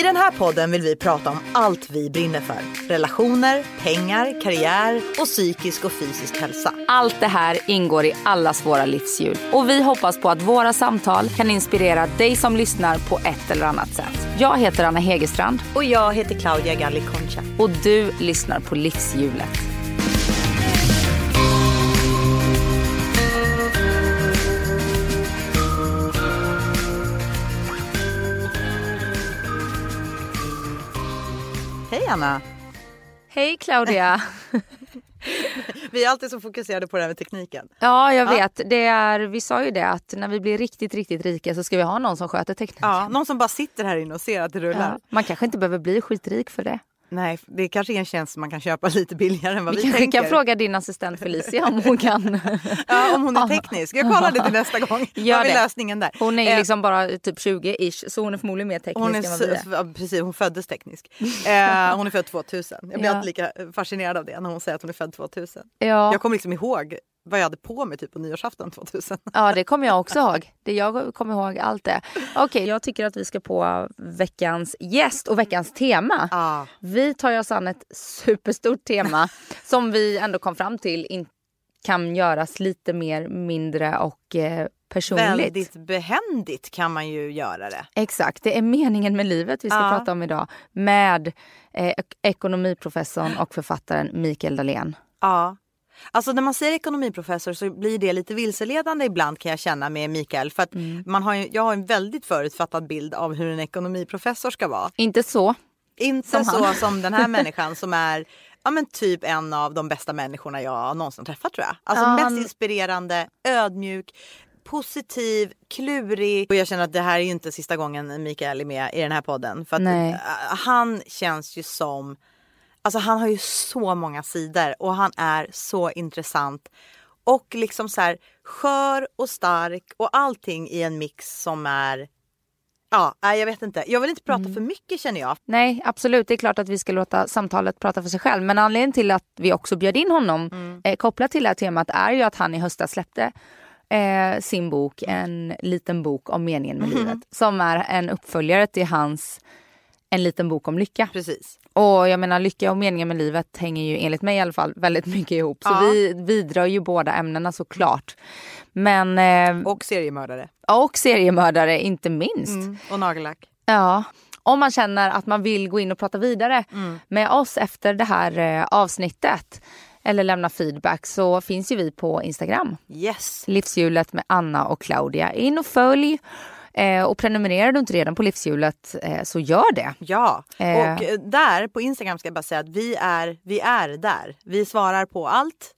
I den här podden vill vi prata om allt vi brinner för. Relationer, pengar, karriär och psykisk och fysisk hälsa. Allt det här ingår i allas våra livshjul och vi hoppas på att våra samtal kan inspirera dig som lyssnar på ett eller annat sätt. Jag heter Anna Hegerstrand Och jag heter Claudia Galli Concha. och du lyssnar på Livshjulet. Anna! Hej Claudia! Vi är alltid så fokuserade på det här med tekniken. Ja, jag vet. Det är, vi sa ju det att när vi blir riktigt, riktigt rika så ska vi ha någon som sköter tekniken. Ja, någon som bara sitter här inne och ser att det rullar. Ja, Man kanske inte behöver bli skitrik för det. Nej, det kanske är en tjänst man kan köpa lite billigare än vad Vi vi, kanske kan fråga din assistent Felicia om hon kan. Ja, om hon är teknisk. Jag kollar det till nästa gång. Gör är det. lösningen där? Hon är ju Eh, liksom bara typ 20-ish så hon är förmodligen mer teknisk Hon är, än vad vi är. precis, hon föddes teknisk. Eh, hon är född 2000. Jag blir Ja. alltid lika fascinerad av det när hon säger att hon är född 2000. Ja. Jag kommer liksom ihåg vad jag hade på mig typ på nyårsafton 2000. Ja, det kommer jag också ihåg. Det jag kommer ihåg allt det. Okej, jag tycker att vi ska på veckans gäst och veckans tema. Ah. Vi tar oss an ett superstort tema som vi ändå kom fram till in, kan göras lite mer mindre och eh, personligt. Väldigt behändigt kan man ju göra det. Exakt, det är meningen med livet vi ska Ja. prata om idag med eh, ek- ekonomiprofessorn och författaren Mikael Dahlén. Ja. Alltså när man säger ekonomiprofessor så blir det lite vilseledande ibland kan jag känna med Mikael. För att Mm. man har jag har en väldigt förutfattad bild av hur en ekonomiprofessor ska vara. Inte så. Inte Som så han. som den här människan som är ja, men typ en av de bästa människorna jag någonsin träffat tror jag. Alltså Ja, mest han- inspirerande, ödmjuk, positiv, klurig. Och jag känner att det här är ju inte sista gången Mikael är med i den här podden. För att Nej. äh, han känns ju som, alltså han har ju så många sidor och han är så intressant. Och liksom så här skör och stark och allting i en mix som är Ja, jag vet inte. Jag vill inte prata för mycket känner jag. Nej, absolut. Det är klart att vi ska låta samtalet prata för sig själv. Men anledningen till att vi också bjöd in honom eh, kopplat till det här temat är ju att han i höstas släppte eh, sin bok, en liten bok om meningen med livet. Som är en uppföljare till hans En liten bok om lycka. Precis. Och jag menar lycka och meningen med livet hänger ju enligt mig i alla fall väldigt mycket ihop. Så Ja. vi vidrar ju båda ämnena såklart. Men, eh, Och seriemördare. och seriemördare inte minst. Mm. Och nagellack. Ja, om man känner att man vill gå in och prata vidare Mm. med oss efter det här eh, avsnittet eller lämna feedback så finns ju vi på Instagram. Yes. Livshjulet med Anna och Claudia. In och följ. Eh, och prenumererar du inte redan på Livshjulet eh, så gör det. Ja, Eh. och eh, där på Instagram ska jag bara säga att vi är, vi är där. Vi svarar på allt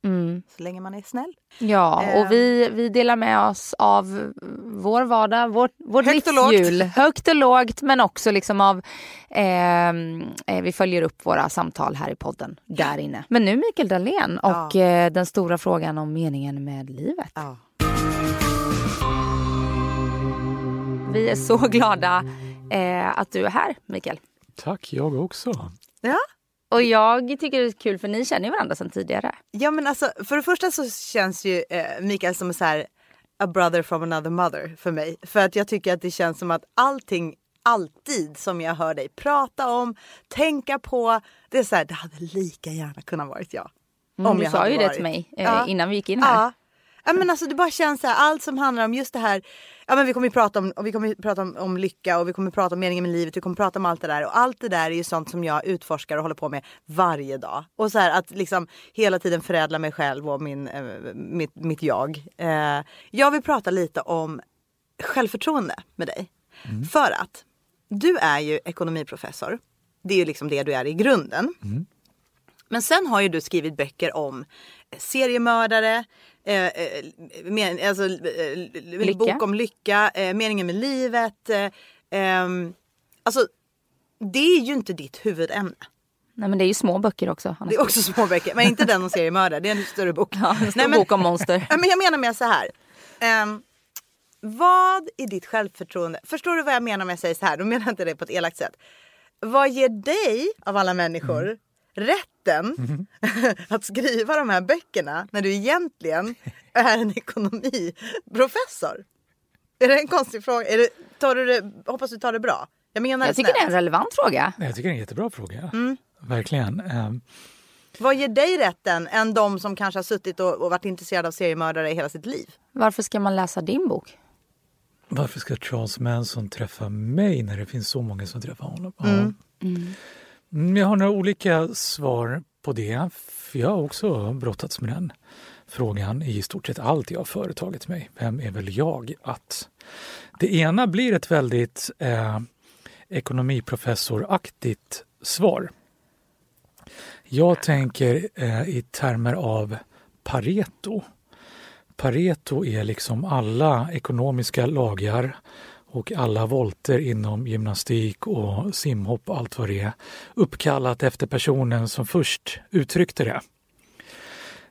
så länge man är snäll. Ja, och vi, vi delar med oss av vår vardag, vårt, vårt Högt och livshjul. Högt och lågt men också liksom av, ehm, eh, vi följer upp våra samtal här i podden där inne. Men nu Mikael Dahlén och eh, den stora frågan om meningen med livet. Ja. Vi är så glada eh, att du är här Mikael. Tack, jag också. ja. Och jag tycker det är kul för ni känner ju varandra sedan tidigare. Ja men alltså för det första så känns ju eh, Mikael som så här a brother from another mother för mig. För att jag tycker att det känns som att allting alltid som jag hör dig prata om, tänka på. Det är så här, det hade lika gärna kunnat varit jag. Mm, du jag sa hade ju det varit. till mig eh, Ja. innan vi gick in här. Ja. Ja men alltså det bara känns så här, allt som handlar om just det här. Ja men vi kommer ju prata om, och vi kommer prata om, om lycka och vi kommer prata om meningen med livet. Vi kommer prata om allt det där och allt det där är ju sånt som jag utforskar och håller på med varje dag. Och så här att liksom hela tiden förädla mig själv och min, eh, mitt, mitt jag. Eh, jag vill prata lite om självförtroende med dig. För att du är ju ekonomiprofessor. Det är ju liksom det du är i grunden. Men sen har ju du skrivit böcker om seriemördare, eh, eh, men, alltså, eh, bok om lycka, eh, meningen med livet. Eh, ehm, alltså, det är ju inte ditt huvudämne. Nej men det är ju små böcker också. Det är också små böcker, men inte den om seriemördare. Det är en större bok. Ja, en stor Nej, men- bok om monster. Men jag menar mer så här. Ehm, vad i ditt självförtroende, förstår du vad jag menar om jag säger så här? Då menar jag inte det på ett elakt sätt. Vad ger dig av alla människor Mm. Rätten att skriva de här böckerna när du egentligen är en ekonomiprofessor? Är det en konstig fråga? Är det, tar du det, hoppas du tar det bra. Jag menar Jag tycker det är en relevant fråga. Jag tycker det är en jättebra fråga. Mm. Verkligen. Ehm, Vad ger dig rätten än de som kanske har suttit och, och varit intresserade av seriemördare i hela sitt liv? Varför ska man läsa din bok? Varför ska Charles Manson träffa mig när det finns så många som träffar honom? Ja. Mm, Mm, jag har några olika svar på det. För jag har också brottats med den frågan i stort sett allt jag har företagit mig. Vem är väl jag att... Det ena blir ett väldigt eh, ekonomiprofessoraktigt svar. Jag tänker eh, i termer av Pareto. Pareto är liksom alla ekonomiska lagar och alla volter inom gymnastik och simhopp och allt vad det är uppkallat efter personen som först uttryckte det.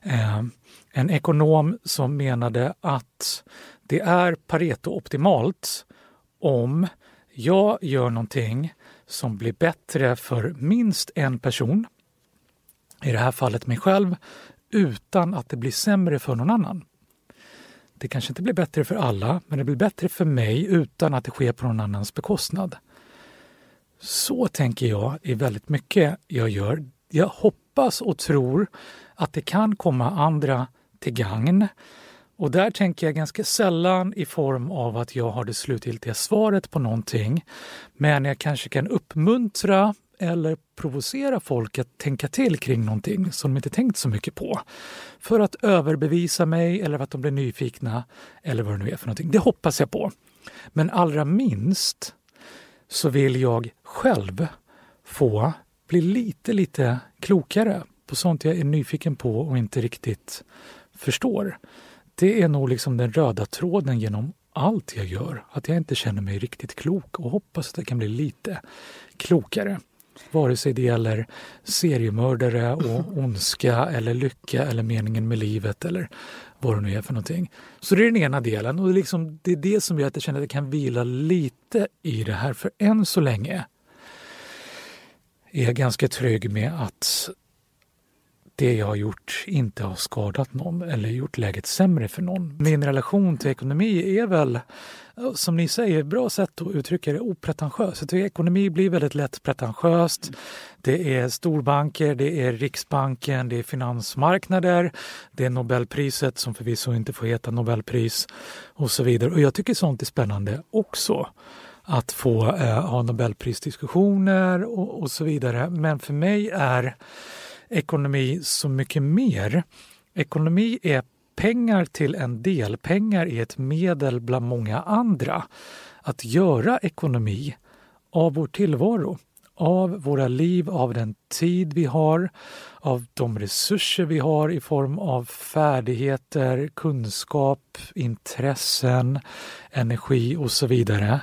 Eh, en ekonom som menade att det är Pareto-optimalt om jag gör någonting som blir bättre för minst en person, i det här fallet mig själv, utan att det blir sämre för någon annan. Det kanske inte blir bättre för alla, men det blir bättre för mig utan att det sker på någon annans bekostnad. Så tänker jag i väldigt mycket jag gör. Jag hoppas och tror att det kan komma andra till gagn. Och där tänker jag ganska sällan i form av att jag har det slutgiltiga svaret på någonting. Men jag kanske kan uppmuntra eller provocera folk att tänka till kring någonting som de inte tänkt så mycket på. För att överbevisa mig eller för att de blir nyfikna eller vad det nu är för någonting. Det hoppas jag på. Men allra minst så vill jag själv få bli lite, lite klokare på sånt jag är nyfiken på och inte riktigt förstår. Det är nog liksom den röda tråden genom allt jag gör. Att jag inte känner mig riktigt klok och hoppas att jag kan bli lite klokare. Vare sig det gäller seriemördare och ondska eller lycka eller meningen med livet eller vad det nu är för någonting. Så det är den ena delen och det är, liksom, det är det som gör att jag känner att jag kan vila lite i det här. För än så länge är jag ganska trygg med att det jag har gjort inte har skadat någon eller gjort läget sämre för någon. Min relation till ekonomi är väl, som ni säger, bra sätt att uttrycka det, opretentiöst. Jag tycker ekonomi blir väldigt lätt pretentiöst. Det är storbanker, det är Riksbanken, det är finansmarknader, det är Nobelpriset som förvisso inte får heta Nobelpris och så vidare. Och jag tycker sånt är spännande också att få eh, ha Nobelprisdiskussioner och, och så vidare. Men för mig är ekonomi så mycket mer. Ekonomi är pengar till en del. Pengar är ett medel bland många andra. Att göra ekonomi av vår tillvaro, av våra liv, av den tid vi har, av de resurser vi har i form av färdigheter, kunskap, intressen, energi och så vidare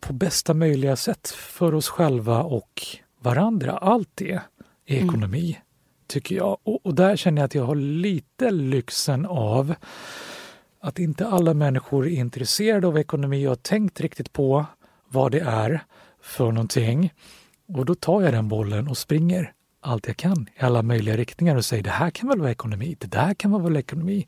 på bästa möjliga sätt för oss själva och varandra. Allt det är ekonomi, tycker jag. Och, och där känner jag att jag har lite lyxen av att inte alla människor är intresserade av ekonomi och har tänkt riktigt på vad det är för någonting. Och då tar jag den bollen och springer allt jag kan i alla möjliga riktningar och säger det här kan väl vara ekonomi, det där kan vara väl ekonomi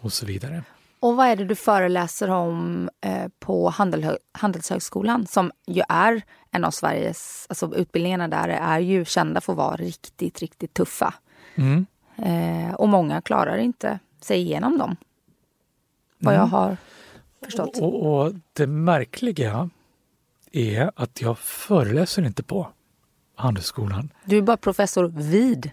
och så vidare. Och vad är det du föreläser om eh, på Handel, Handelshögskolan som ju är en av Sveriges, alltså utbildningarna där är ju kända för att vara riktigt, riktigt tuffa. Mm. Eh, och många klarar inte sig igenom dem. Vad jag har förstått. Och, och det märkliga är att jag föreläser inte på Handelshögskolan. Du är bara professor vid.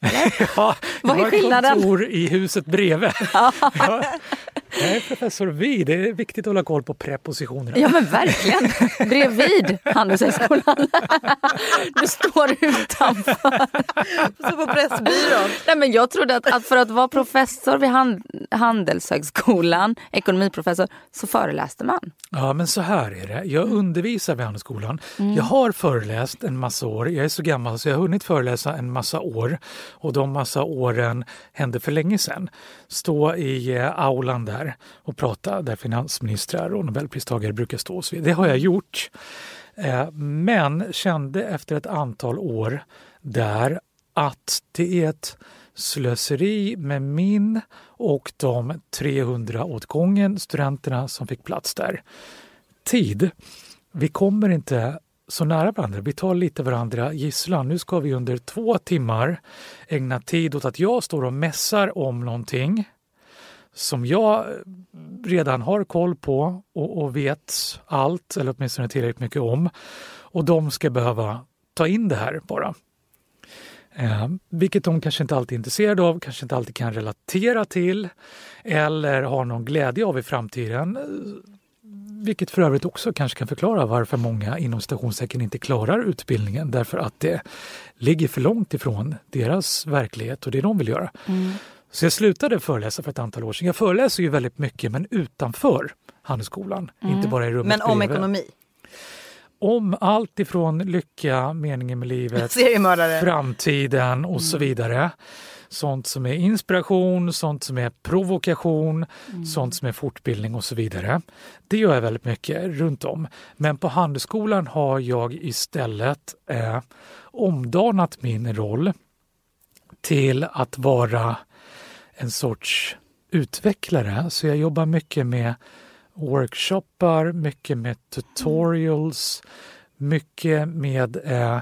Ja, Vad är jag har skillnaden? kontor i huset bredvid. Jag är professor vid. Det är viktigt att hålla koll på prepositionerna. Ja men verkligen. Bredvid Handelshögskolan. Du står utanför. Så på Pressbyrån. Nej, men jag trodde att, att för att vara professor vid hand, Handelshögskolan, ekonomiprofessor, så föreläste man. Ja, men så här är det. Jag undervisar vid Handelsskolan. Mm. Jag har föreläst en massa år. Jag är så gammal så jag har hunnit föreläsa en massa år. Och de massa åren hände för länge sedan. Stå i eh, aulan där och prata där finansministrar och nobelpristagare brukar stå. Och så vidare. Det har jag gjort. Eh, men kände efter ett antal år där att det är ett slöseri med min och de 300 åt gången studenterna som fick plats där. Tid. Vi kommer inte så nära varandra. Vi tar lite varandra gisslan. Nu ska vi under två timmar ägna tid åt att jag står och mässar om någonting som jag eh, redan har koll på och, och vet allt, eller åtminstone tillräckligt mycket om. Och de ska behöva ta in det här bara. Eh, vilket de kanske inte alltid är intresserade av, kanske inte alltid kan relatera till eller har någon glädje av i framtiden. Vilket för övrigt också kanske kan förklara varför många inom stationstecken inte klarar utbildningen därför att det ligger för långt ifrån deras verklighet och det de vill göra. Mm. Så jag slutade föreläsa för ett antal år sedan. Jag föreläser ju väldigt mycket men utanför Handelsskolan, mm. inte bara i rummet Men om bredvid. ekonomi? Om allt ifrån lycka, meningen med livet, framtiden och så vidare. Sånt som är inspiration, sånt som är provokation, mm. sånt som är fortbildning och så vidare. Det gör jag väldigt mycket runt om. Men på Handelsskolan har jag istället eh, omdanat min roll till att vara en sorts utvecklare. Så jag jobbar mycket med workshoppar, mycket med tutorials, mycket med eh,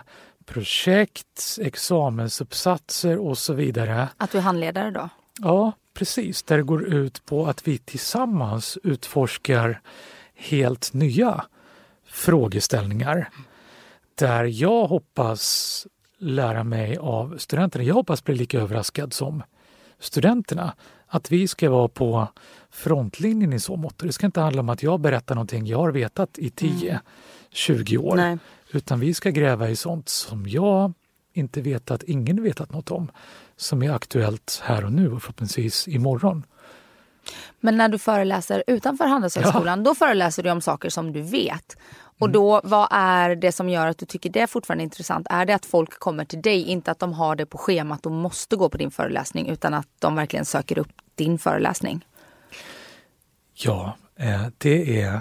projekt, examensuppsatser och så vidare. Att du är handledare då? Ja, precis. Där det går ut på att vi tillsammans utforskar helt nya frågeställningar. Där jag hoppas lära mig av studenterna. Jag hoppas bli lika överraskad som studenterna. Att vi ska vara på frontlinjen i så mått. Det ska inte handla om att jag berättar någonting jag har vetat i 10-20 mm. år. Nej. Utan vi ska gräva i sånt som jag inte vetat, ingen vetat något om. Som är aktuellt här och nu och förhoppningsvis imorgon. Men när du föreläser utanför Handelshögskolan, ja. då föreläser du om saker som du vet. Och mm. då, vad är det som gör att du tycker det är fortfarande intressant? Är det att folk kommer till dig, inte att de har det på schemat och måste gå på din föreläsning, utan att de verkligen söker upp din föreläsning? Ja, eh, det är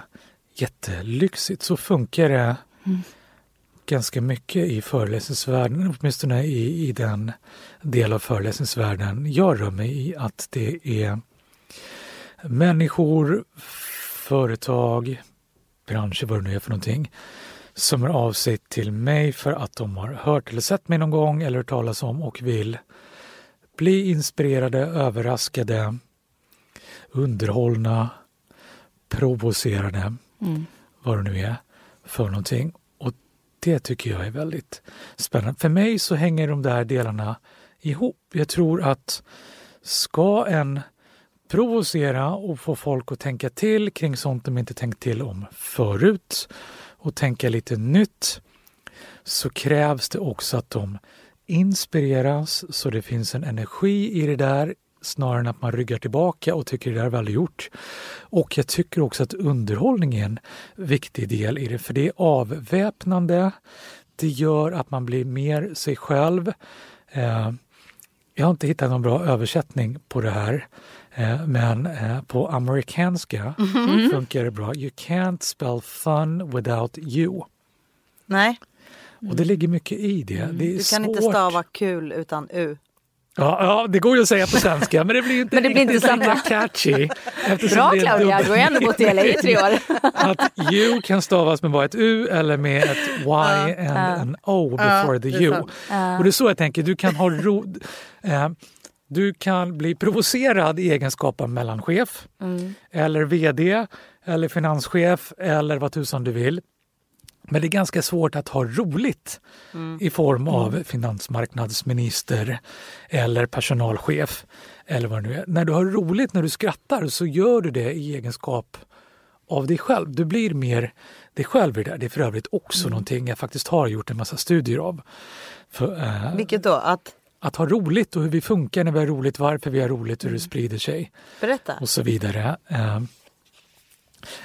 jättelyxigt. Så funkar det mm. Ganska mycket i föreläsningsvärlden, åtminstone i, i den del av föreläsningsvärlden jag rör mig i, att det är människor, företag, branscher, vad det nu är för någonting, som är av sig till mig för att de har hört eller sett mig någon gång eller hört talas om och vill bli inspirerade, överraskade, underhållna, provocerade, mm. vad det nu är för någonting. Det tycker jag är väldigt spännande. För mig så hänger de där delarna ihop. Jag tror att ska en provocera och få folk att tänka till kring sånt de inte tänkt till om förut och tänka lite nytt så krävs det också att de inspireras så det finns en energi i det där snarare än att man ryggar tillbaka och tycker det är väl gjort. Och jag tycker också att underhållning är en viktig del i det för det är avväpnande. Det gör att man blir mer sig själv. Eh, jag har inte hittat någon bra översättning på det här. Eh, men eh, på amerikanska mm. funkar det bra. You can't spell fun without you. Nej. Och det ligger mycket i det. Mm. det du kan svårt. inte stava kul utan u. Ja, ja, det går ju att säga på svenska men det blir inte, men det blir inte lika catchy. Bra Claudia, du har ändå bott i LA i tre år. att you kan stavas med bara ett u eller med ett y uh, and uh. an o before uh, the you. Och det är så jag tänker, du kan ha ro... Eh, du kan bli provocerad i egenskap av mellanchef mm. eller vd eller finanschef eller vad tusan du vill. Men det är ganska svårt att ha roligt mm. i form av mm. finansmarknadsminister eller personalchef eller vad det nu är. När du har roligt, när du skrattar så gör du det i egenskap av dig själv. Du blir mer dig själv i det där. Det är för övrigt också mm. någonting jag faktiskt har gjort en massa studier av. För, äh, Vilket då? Att? att ha roligt och hur vi funkar när vi har roligt, varför vi har roligt, hur det mm. sprider sig. Berätta. Och så vidare.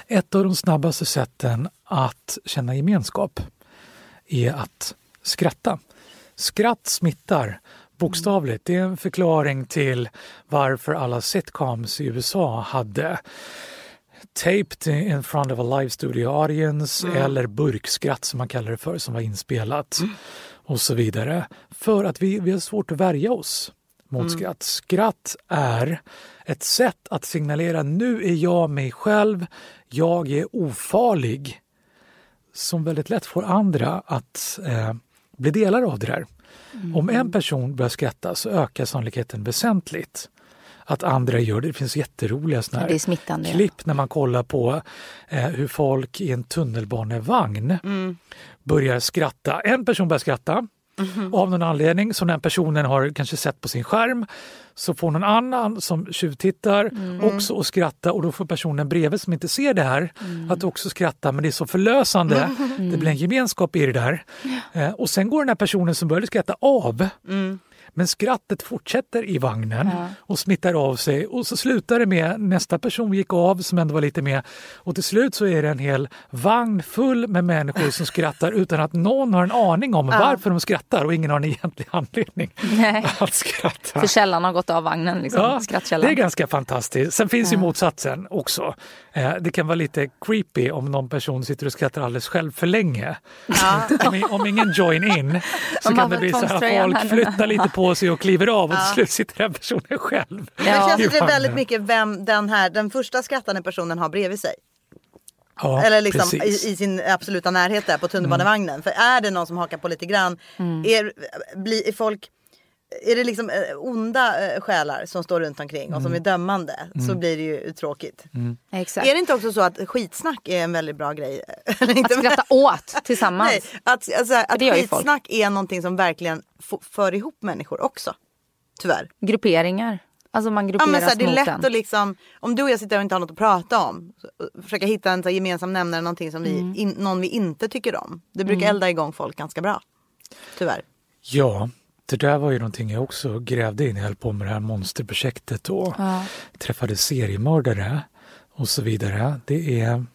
Ett av de snabbaste sätten att känna gemenskap är att skratta. Skratt smittar bokstavligt. Det är en förklaring till varför alla sitcoms i USA hade taped in front of a live studio audience eller burkskratt som man kallar det för, som var inspelat och så vidare. För att vi, vi har svårt att värja oss mot skratt. Skratt är ett sätt att signalera nu är jag mig själv, jag är ofarlig som väldigt lätt får andra att eh, bli delar av det där. Om en person börjar skratta så ökar sannolikheten väsentligt att andra gör det. Det finns jätteroliga såna här smittande, ja. klipp när man kollar på eh, hur folk i en tunnelbanevagn börjar skratta. En person börjar skratta av någon anledning som den personen har kanske sett på sin skärm. Så får någon annan som tjuvtittar också att skratta och då får personen bredvid som inte ser det här att också skratta men det är så förlösande. Det blir en gemenskap i det där. Eh, och sen går den här personen som började skratta av. Men skrattet fortsätter i vagnen och smittar av sig och så slutar det med nästa person gick av som ändå var lite med och till slut så är det en hel vagn full med människor som skrattar utan att någon har en aning om varför de skrattar och ingen har en egentlig anledning Nej. att skratta. För källan har gått av vagnen, liksom. Ja, det är ganska fantastiskt. Sen finns ju motsatsen också. Eh, Det kan vara lite creepy om någon person sitter och skrattar alldeles själv för länge. Om, om ingen join in så kan det bli så här folk flyttar lite på sig och kliver av och till slut sitter den personen själv. Det Ja. känns i att det är väldigt mycket vem den här, den första skrattande personen har bredvid sig. Ja, Eller liksom i, i sin absoluta närhet där på tunnelbanevagnen. För är det någon som hakar på lite grann, är, blir, är folk är det liksom eh, onda eh, själar som står runt omkring och som är dömande så blir det ju tråkigt. Exakt. Är det inte också så att skitsnack är en väldigt bra grej? Att skratta åt tillsammans. Nej, att, alltså, att skitsnack är någonting som verkligen för ihop människor också. Tyvärr. Grupperingar. Alltså man Ja, grupperas men så här, det är mot lätt en. att liksom, om du och jag sitter och inte har något att prata om, så- försöka hitta en så här, gemensam nämnare, någonting som vi, Mm. in, någon vi inte tycker om. Det brukar elda igång folk ganska bra. Tyvärr. Ja, det där var ju någonting jag också grävde in. Jag höll på med det här monsterprojektet och träffade seriemördare och så vidare. Det är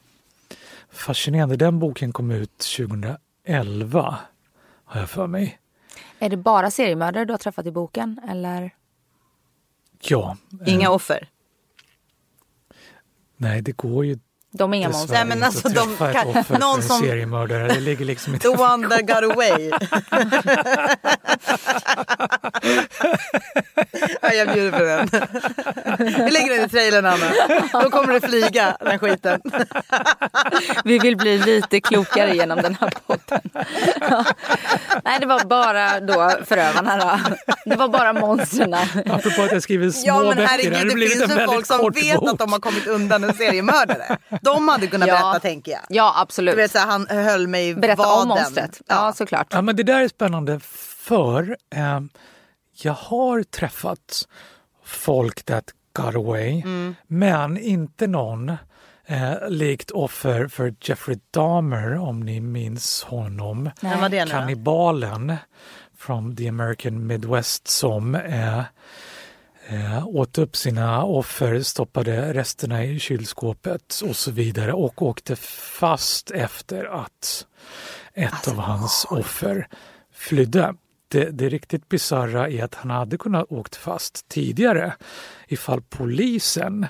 fascinerande. Den boken kom ut 2011 har jag för mig. Är det bara seriemördare du har träffat i boken? Eller? Ja, Inga offer. nej det går ju De är inga monster. Nej, men inte alltså, de kan- någon som- seriemördare. Det ligger liksom inte The one that got away. ja, jag bjuder på den. Vi lägger den i trailern Anna. Då kommer det flyga den skiten. Vi vill bli lite klokare genom den här podden. Ja. Nej, det var bara då förövarna då. Det var bara monstren. Apropå att jag skriver små Ja men böcker, herregud det det blivit finns en ju väldigt folk som vet bok. att de har kommit undan en seriemördare. De hade kunnat Ja. berätta tänker jag. Ja, absolut. Du vet så här, han höll mig i Berätta vaden. om monstret. Ja, såklart. Ja, men det där är spännande för eh, jag har träffat folk that got away, Mm. men inte någon eh, likt offer för Jeffrey Dahmer, om ni minns honom. Kannibalen from the American Midwest som eh, åt upp sina offer, stoppade resterna i kylskåpet och så vidare och åkte fast efter att ett Alltså, av hans offer flydde. Det, det riktigt bisarra är att han hade kunnat åkt fast tidigare ifall polisen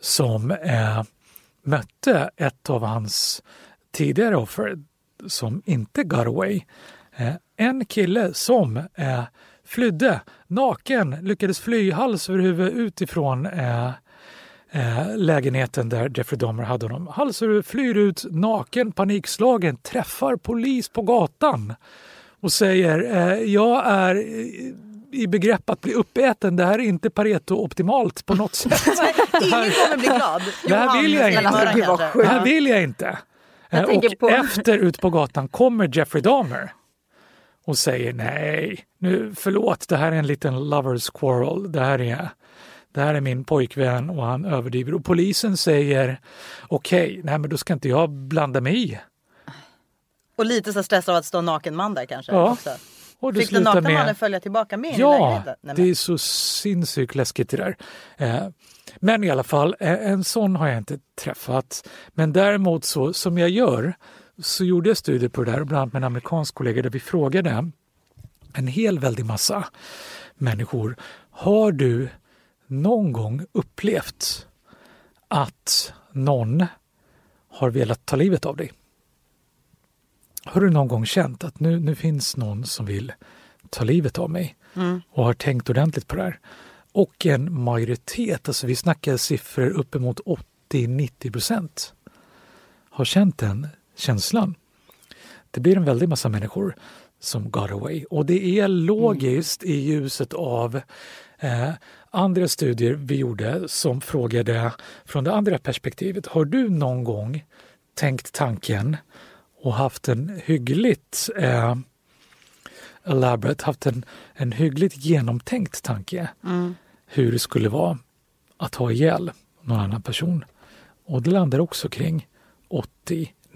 som eh, mötte ett av hans tidigare offer som inte got away. Eh, en kille som eh, flydde naken, lyckades fly hals över huvud utifrån eh, eh, lägenheten där Jeffrey Dahmer hade honom. Hals över huvud, flyr ut naken, panikslagen, träffar polis på gatan och säger eh, jag är i- begrepp att bli uppäten. Det här är inte Pareto-optimalt på något sätt. Ingen kommer bli glad. Det här vill jag inte. Det här vill jag inte. Jag Eh, och på- efter ut på gatan kommer Jeffrey Dahmer och säger nej, nu förlåt, det här är en liten lovers quarrel. Det här är, det här är min pojkvän och han överdriver. Och polisen säger okej, nej men då ska inte jag blanda mig i. Och lite så stressad av att stå en naken man där kanske. Ja. Också. Och Fick den nakna mannen med... följa tillbaka med Ja, lägenheten? Nej, det är så sinnessjukt läskigt det där. Eh, Men i alla fall, eh, en sån har jag inte träffat. Men däremot så, som jag gör, så gjorde jag studier på det där, bland annat med en amerikansk kollega där vi frågade en hel väldig massa människor. Har du någon gång upplevt att någon har velat ta livet av dig? Har du någon gång känt att nu, nu finns någon som vill ta livet av mig och har tänkt ordentligt på det här? Och en majoritet, alltså vi snackar siffror uppemot 80-90 procent, har känt den känslan. Det blir en väldig massa människor som got away. Och det är logiskt i ljuset av eh, andra studier vi gjorde som frågade från det andra perspektivet. Har du någon gång tänkt tanken och haft en hyggligt eh, elaborate, haft en, en hyggligt genomtänkt tanke hur det skulle vara att ha ihjäl någon annan person. Och det landar också kring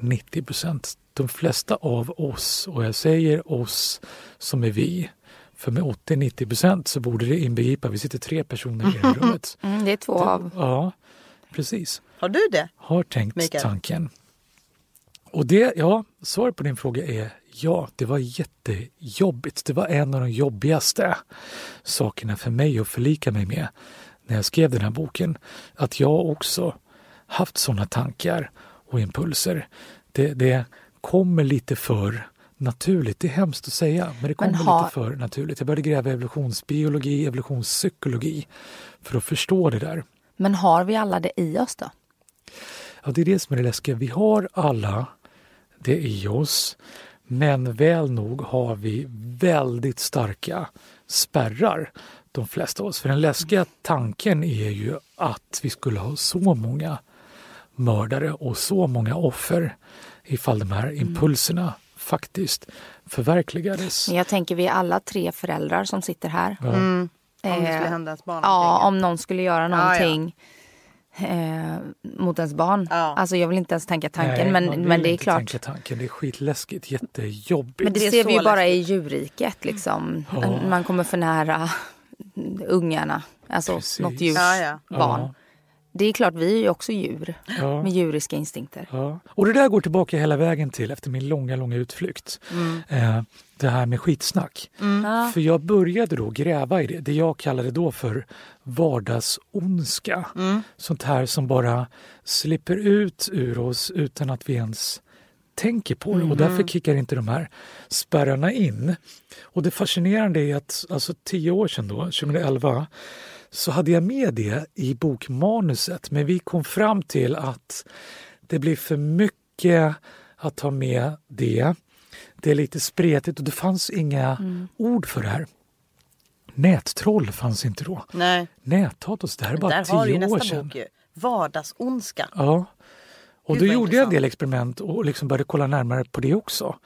80-90 procent. De flesta av oss, och jag säger oss som är vi, för med 80-90 procent så borde det inbegripa, vi sitter tre personer i det här rummet. Mm, det är två av. Ja, precis. Har du det? Har tänkt Mikael? tanken. Och det, ja, svaret på din fråga är ja, det var jättejobbigt. Det var en av de jobbigaste sakerna för mig att förlika mig med när jag skrev den här boken. Att jag också haft sådana tankar och impulser. Det, det kommer lite för naturligt. Det är hemskt att säga, men det kommer Men har- lite för naturligt. Jag började gräva evolutionsbiologi, evolutionspsykologi för att förstå det där. Men har vi alla det i oss då? Ja, det är det som är det läskiga. Vi har alla det i oss, men väl nog har vi väldigt starka spärrar, de flesta av oss. För den läskiga tanken är ju att vi skulle ha så många mördare och så många offer ifall de här impulserna faktiskt förverkligades. Jag tänker vi är alla tre föräldrar som sitter här. Ja. Om det Eh, skulle hända ens barn. Ja, någonting. om någon skulle göra ja. någonting eh, mot ens barn. Ja. Alltså jag vill inte ens tänka tanken Nej, men, men det är inte klart. tänka tanken. Det är skitläskigt, jättejobbigt. Men det, Det ser vi ju bara i djurriket liksom. Ja. Man kommer för nära ungarna. Alltså Precis. något djurs Ja, ja. barn. Det är klart, vi är ju också djur Ja. med djuriska instinkter. Ja. Och det där går tillbaka hela vägen till, efter min långa, långa utflykt, Mm. eh, det här med skitsnack. Ja. För jag började då gräva i det, det jag kallade då för vardagsondska. Mm. Sånt här som bara slipper ut ur oss utan att vi ens tänker på det. Och därför kickar inte de här spärrarna in. Och det fascinerande är att alltså tio år sedan, då, 2011, så hade jag med det i bokmanuset. Men vi kom fram till att det blir för mycket att ta med det. Det är lite spretigt och det fanns inga ord för det här. Nättroll fanns inte då. Nej, Näthat och så, det här är bara där har du ju tio år nästa sedan. bok ju. Ja. Och Gud, då gjorde jag en del experiment och liksom började kolla närmare på det också.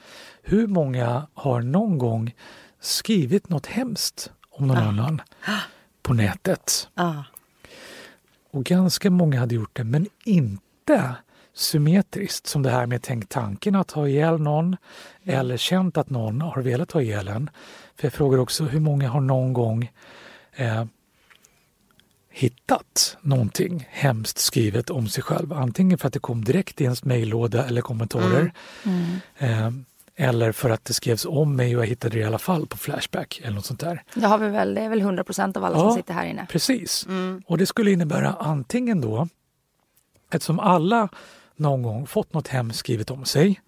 Hur många har någon gång skrivit något hemskt om någon annan på nätet? Ja. Och ganska många hade gjort det, men inte symmetriskt som det här med tänkt tanken att ha ihjäl någon eller känt att någon har velat ha ihjäl en. För jag frågar också hur många har någon gång eh, hittat någonting hemskt skrivet om sig själv. Antingen för att det kom direkt i ens mejllåda eller kommentarer. Eh, eller för att det skrevs om mig och jag hittade det i alla fall på Flashback eller något sånt där. Det, har vi väl, det är väl 100 procent av alla som Ja. sitter här inne. Precis. Och det skulle innebära antingen då, eftersom alla någon gång fått något hemskt skrivet om sig,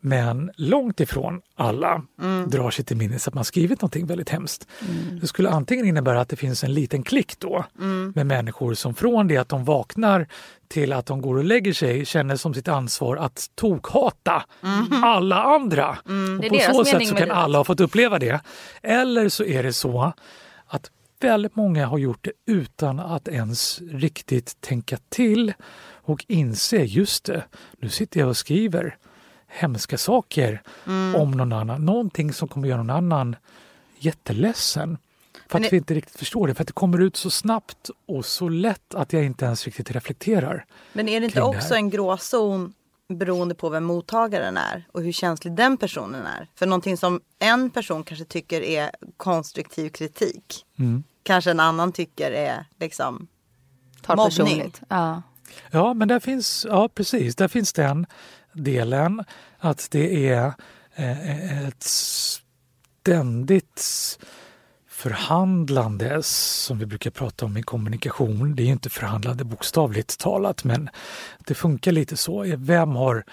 men långt ifrån alla drar sig till minnes att man skrivit någonting väldigt hemskt. Det skulle antingen innebära att det finns en liten klick då med människor som från det att de vaknar till att de går och lägger sig känner som sitt ansvar att tokhata alla andra. Det Och på så sätt så kan alla ha fått uppleva det. Eller så är det så att väldigt många har gjort det utan att ens riktigt tänka till och inse, just det, nu sitter jag och skriver hemska saker Mm. om någon annan. Någonting som kommer göra någon annan jätteledsen. För Men att det- vi inte riktigt förstår det, för att det kommer ut så snabbt och så lätt att jag inte ens riktigt reflekterar. Men är det inte det också här. en gråzon beroende på vem mottagaren är och hur känslig den personen är? För någonting som en person kanske tycker är konstruktiv kritik Mm. kanske en annan tycker är liksom Tar Mobbning. personligt. Ja. Ja, men där finns, ja precis, där finns den delen att det är eh, ett ständigt förhandlandes, som vi brukar prata om i kommunikation. Det är inte förhandlande bokstavligt talat, men det funkar lite så. Vem har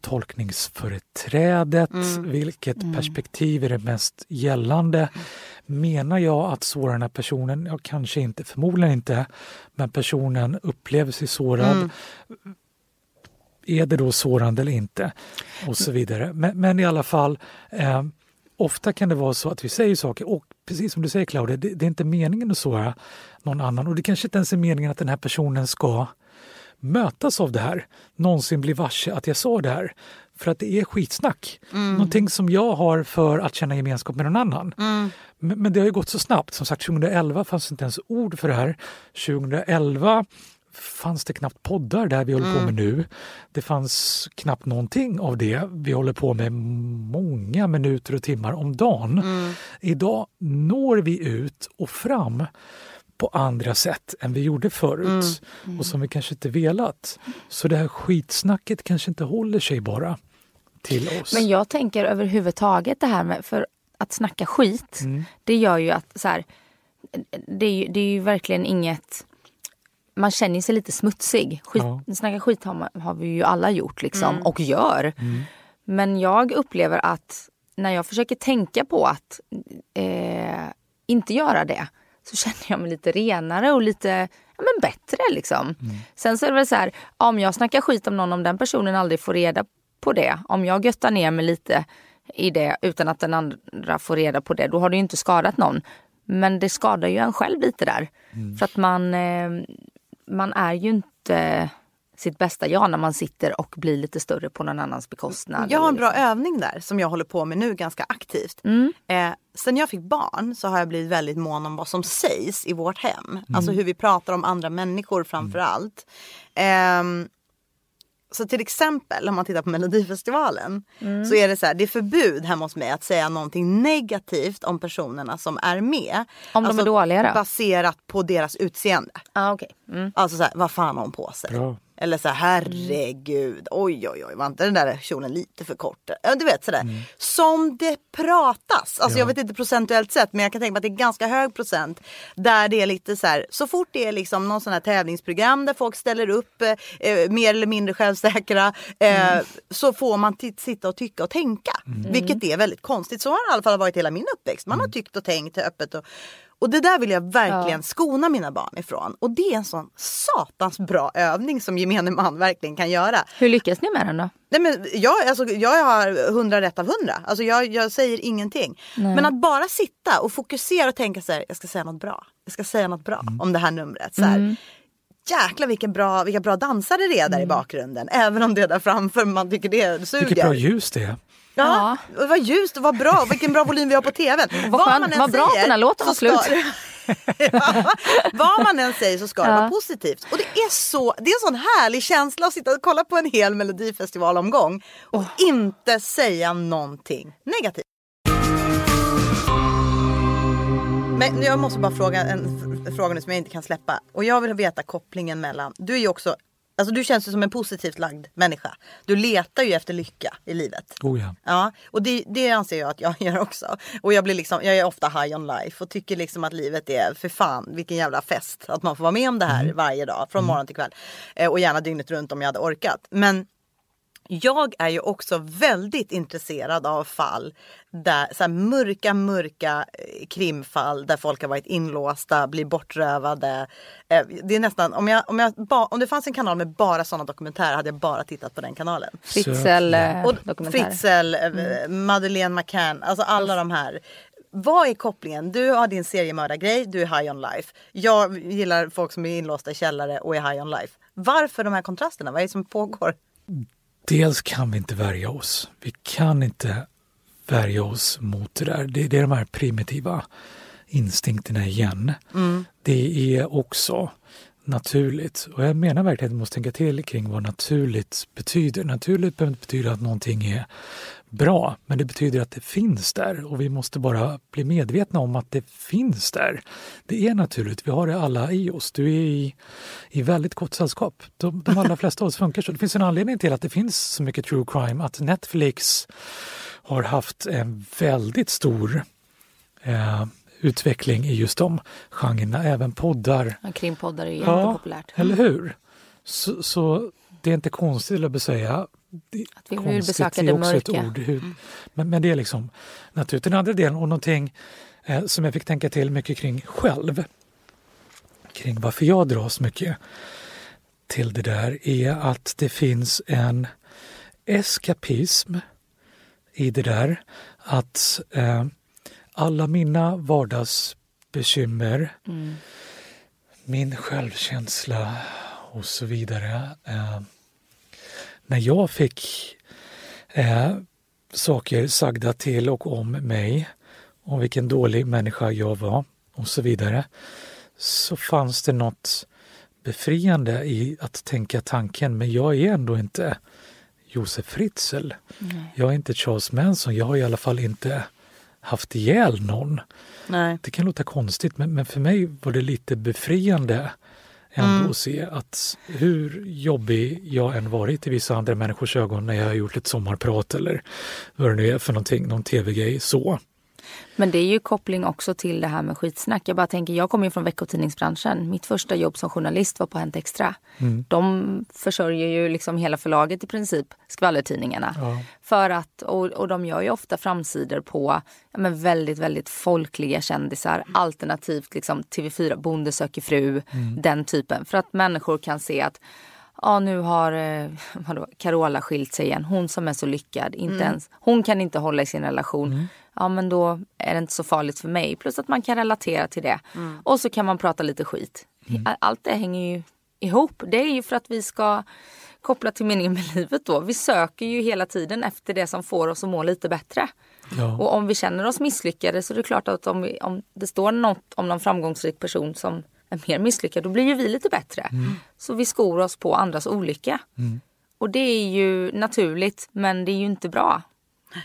tolkningsföreträdet? Mm. Vilket perspektiv är det mest gällande? Menar jag att såra den här personen? Ja, kanske inte, förmodligen inte. Men personen upplever sig sårad. Mm. Är det då sårande eller inte? Och så vidare. Men, men i alla fall, eh, ofta kan det vara så att vi säger saker och precis som du säger Claudia, det, det är inte meningen att såra någon annan och det kanske inte ens är meningen att den här personen ska mötas av det här, någonsin bli varse att jag sa det här. För att det är skitsnack. Mm. Någonting som jag har för att känna gemenskap med någon annan. Mm. Men, men det har ju gått så snabbt. Som sagt, 2011 fanns inte ens ord för det här. 2011 fanns det knappt poddar där vi håller på med nu. Det fanns knappt någonting av det vi håller på med många minuter och timmar om dagen. Idag når vi ut och fram på andra sätt än vi gjorde förut och som vi kanske inte velat. Så det här skitsnacket kanske inte håller sig bara till oss. Men jag tänker överhuvudtaget det här med för att snacka skit. Mm. Det gör ju att så här, det, är ju, det är ju verkligen inget man känner sig lite smutsig. Skit, Ja. Snacka skit har, man, har vi ju alla gjort liksom, Mm. och gör. Mm. Men jag upplever att när jag försöker tänka på att eh, inte göra det så känner jag mig lite renare och lite ja, men bättre. Liksom. Sen så är det väl så här, om jag snackar skit om någon, om den personen aldrig får reda på det. Om jag göttar ner mig lite i det utan att den andra får reda på det, då har det ju inte skadat någon. Men det skadar ju en själv lite där. För att man, eh, man är ju inte sitt bästa jag när man sitter och blir lite större på någon annans bekostnad. Jag har en bra övning där som jag håller på med nu ganska aktivt. Mm. Eh, sen jag fick barn så har jag blivit väldigt mån om vad som sägs i vårt hem. Alltså hur vi pratar om andra människor framför allt. Ehm, så till exempel om man tittar på Melodifestivalen så är det så här, det är förbud hemma hos mig att säga någonting negativt om personerna som är med. Om de är dåliga då? Baserat på deras utseende. Ah, okay. mm. Alltså så här, vad fan har hon på sig? Bra. Eller så här, herregud, oj oj oj, var inte den där kjolen lite för kort? Du vet sådär. Som det pratas. Alltså Ja. jag vet inte procentuellt sett men jag kan tänka mig att det är ganska hög procent. Där det är lite så här, så fort det är liksom någon sån här tävlingsprogram där folk ställer upp eh, eh, mer eller mindre självsäkra. Eh, Så får man sitta och tycka och tänka. Vilket är väldigt konstigt. Så har det i alla fall varit hela min uppväxt. Man har tyckt och tänkt öppet. Och, och det där vill jag verkligen skona mina barn ifrån. Och det är en sån satans bra övning som gemene man verkligen kan göra. Hur lyckas ni med den då? Nej, men jag, alltså, jag har hundra rätt av hundra. Alltså, jag, jag säger ingenting. Men att bara sitta och fokusera och tänka så här, jag ska säga något bra. Jag ska säga något bra om det här numret. Så här. Jäklar vilken bra, vilka bra dansare det är där i bakgrunden. Även om det är där framför man tycker det suger. Vilket bra ljus det är. Ja, och vad ljust och vad bra vilken bra volym vi har på tvn. vad skönt, vad bra att den här låten var slut. ja, vad man än säger så ska det Ja. vara positivt. Och det är, så, det är en sån härlig känsla att sitta och kolla på en hel melodifestivalomgång och inte säga någonting negativt. Men jag måste bara fråga en fråga nu som jag inte kan släppa. Och jag vill veta kopplingen mellan, du är ju också Alltså du känns ju som en positivt lagd människa. Du letar ju efter lycka i livet. Oh ja. Ja, och det, det anser jag att jag gör också. Och jag blir liksom, jag är ofta high on life och tycker liksom att livet är för fan vilken jävla fest. Att man får vara med om det här varje dag från morgon till kväll. Eh, och gärna dygnet runt om jag hade orkat. Men jag är ju också väldigt intresserad av fall där så mörka, mörka eh, krimfall där folk har varit inlåsta, blir bortrövade. Eh, Det är nästan, om, jag, om, jag, ba, om det fanns en kanal med bara sådana dokumentärer hade jag bara tittat på den kanalen. Fritzl eh, Och dokumentär. Fritzl, eh, Madeleine McCann, alltså alla de här. Vad är kopplingen? Du har din seriemördargrej, du är high on life. Jag gillar folk som är inlåsta i källare och är high on life. Varför de här kontrasterna? Vad är det som pågår? Dels kan vi inte värja oss. Vi kan inte värja oss mot det där. Det, det är de här primitiva instinkterna igen. Det är också naturligt. Och jag menar verkligen att vi måste tänka till kring vad naturligt betyder. Naturligt behöver inte betyda att någonting är bra, men det betyder att det finns där och vi måste bara bli medvetna om att det finns där. Det är naturligt, vi har det alla i oss. Du är i, i väldigt gott sällskap. De, de allra flesta av oss funkar så. Det finns en anledning till att det finns så mycket true crime, att Netflix har haft en väldigt stor eh, utveckling i just de genrerna. Även poddar. Ja, Krimpoddar är ju Ja, jättepopulärt. Eller hur? Så, så det är inte konstigt att säga. Att vi vill besöka det mörka. Mm. ord. Hur, men, men det är liksom naturligt. Den andra delen och någonting eh, som jag fick tänka till mycket kring själv. Kring varför jag dras mycket till det där är att det finns en eskapism i det där. Att eh, alla mina vardagsbekymmer, Mm. min självkänsla och så vidare. Eh, när jag fick eh, saker sagda till och om mig, om vilken dålig människa jag var och så vidare, så fanns det något befriande i att tänka tanken, men jag är ändå inte Josef Fritzl. Jag är inte Charles Manson, jag har i alla fall inte haft ihjäl någon. Nej. Det kan låta konstigt men, men för mig var det lite befriande ändå Mm. att se att hur jobbig jag än varit i vissa andra människors ögon när jag har gjort ett sommarprat eller vad det nu är för någonting, någon tv-grej så. Men det är ju koppling också till det här med skitsnack. Jag bara tänker, jag kommer ju från veckotidningsbranschen. Mitt första jobb som journalist var på Hänt Extra. Mm. De försörjer ju liksom hela förlaget i princip, skvallertidningarna. Ja. För att, och, och de gör ju ofta framsidor på ja, men väldigt, väldigt folkliga kändisar. Alternativt liksom TV4, Bonde söker fru, den typen. För att människor kan se att Ja, nu har eh, vadå, Carola skilt sig igen. Hon som är så lyckad. Inte ens, hon kan inte hålla i sin relation. Ja, men då är det inte så farligt för mig. Plus att man kan relatera till det. Och så kan man prata lite skit. Allt det hänger ju ihop. Det är ju för att vi ska koppla till meningen med livet då. Vi söker ju hela tiden efter det som får oss att må lite bättre. Ja. Och om vi känner oss misslyckade så är det klart att om, vi, om det står något om någon framgångsrik person som är mer misslyckad, då blir ju vi lite bättre. Så vi skor oss på andras olycka. Och det är ju naturligt, men det är ju inte bra.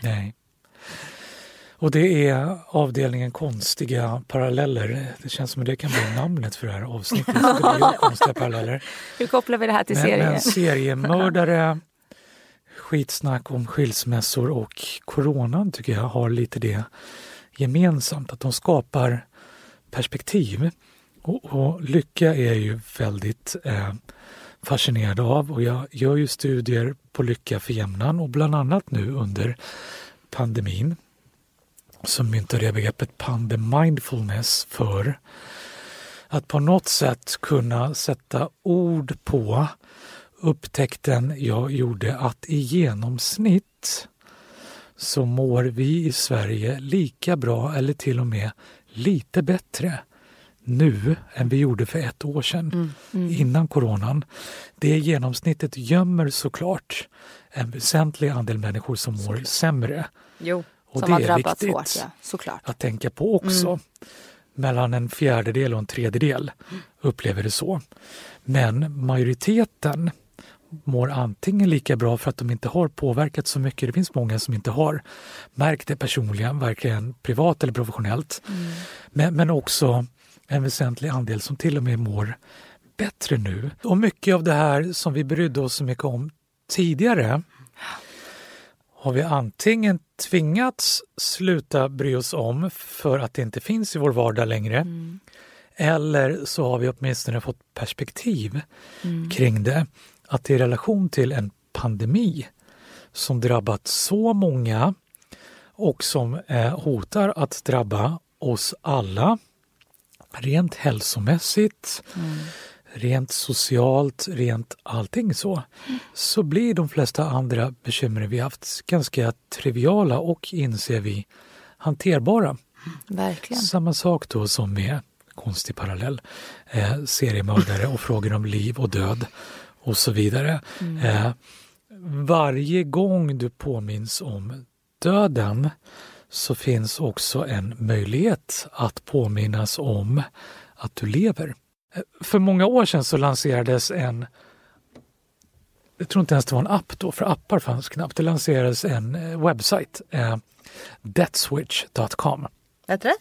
Nej. Och det är avdelningen konstiga paralleller. Det känns som att det kan bli namnet för det här avsnittet. Det blir konstiga paralleller. Hur kopplar vi det här till Men, serien? men seriemördare, skitsnack om skilsmässor och coronan tycker jag har lite det gemensamt. Att de skapar perspektiv. Och, och lycka är jag ju väldigt eh, fascinerad av. Och jag gör ju studier på lycka för jämnan och bland annat nu under pandemin så myntade jag begreppet pandemindfulness för att på något sätt kunna sätta ord på upptäckten jag gjorde att i genomsnitt så mår vi i Sverige lika bra eller till och med lite bättre nu än vi gjorde för ett år sedan innan coronan. Det genomsnittet gömmer såklart en väsentlig andel människor som mår sämre. Jo, Och som det har är drabbats hårt, ja. såklart. att tänka på också. Mellan en fjärdedel och en tredjedel upplever det så. Men majoriteten mår antingen lika bra för att de inte har påverkat så mycket. Det finns många som inte har märkt det personligen, varken privat eller professionellt. Men, men också en väsentlig andel som till och med mår bättre nu. Och mycket av det här som vi brydde oss så mycket om tidigare har vi antingen tvingats sluta bry oss om för att det inte finns i vår vardag längre. Eller så har vi åtminstone fått perspektiv kring det. Att i relation till en pandemi som drabbat så många och som eh, hotar att drabba oss alla rent hälsomässigt, rent socialt, rent allting så, så blir de flesta andra bekymmer vi haft ganska triviala och, inser vi, hanterbara. Verkligen. Samma sak då som med konstig parallell, eh, seriemördare och frågor om liv och död och så vidare. Eh, varje gång du påminns om döden så finns också en möjlighet att påminnas om att du lever. Eh, För många år sedan så lanserades en jag tror inte ens det var en app då, för appar fanns knappt. Det lanserades en eh, webbsajt, eh, deathswitch.com. Vet du det?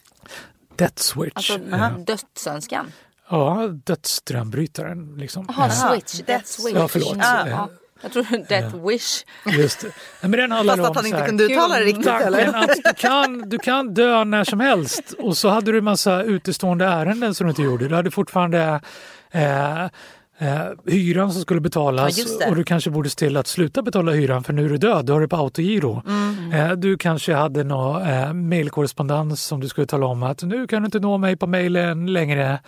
Deathswitch. Alltså eh, dödsönskan. ja, dödsströmbrytaren. Liksom. Jaha, Eh, switch. Death switch. Ja, förlåt. Eh, ja. Jag tror Death Wish. Just det. Men den handlar Fast om att han så inte kunde uttala det riktigt eller? att du kan, du kan dö när som helst och så hade du en massa utestående ärenden som du inte gjorde. Du hade fortfarande eh, eh, hyran som skulle betalas Ja, just det. och du kanske borde se till att sluta betala hyran för nu är du död, du har det på autogiro. Mm. Eh, du kanske hade någon eh, mejlkorrespondens som du skulle tala om att nu kan du inte nå mig på mejlen längre.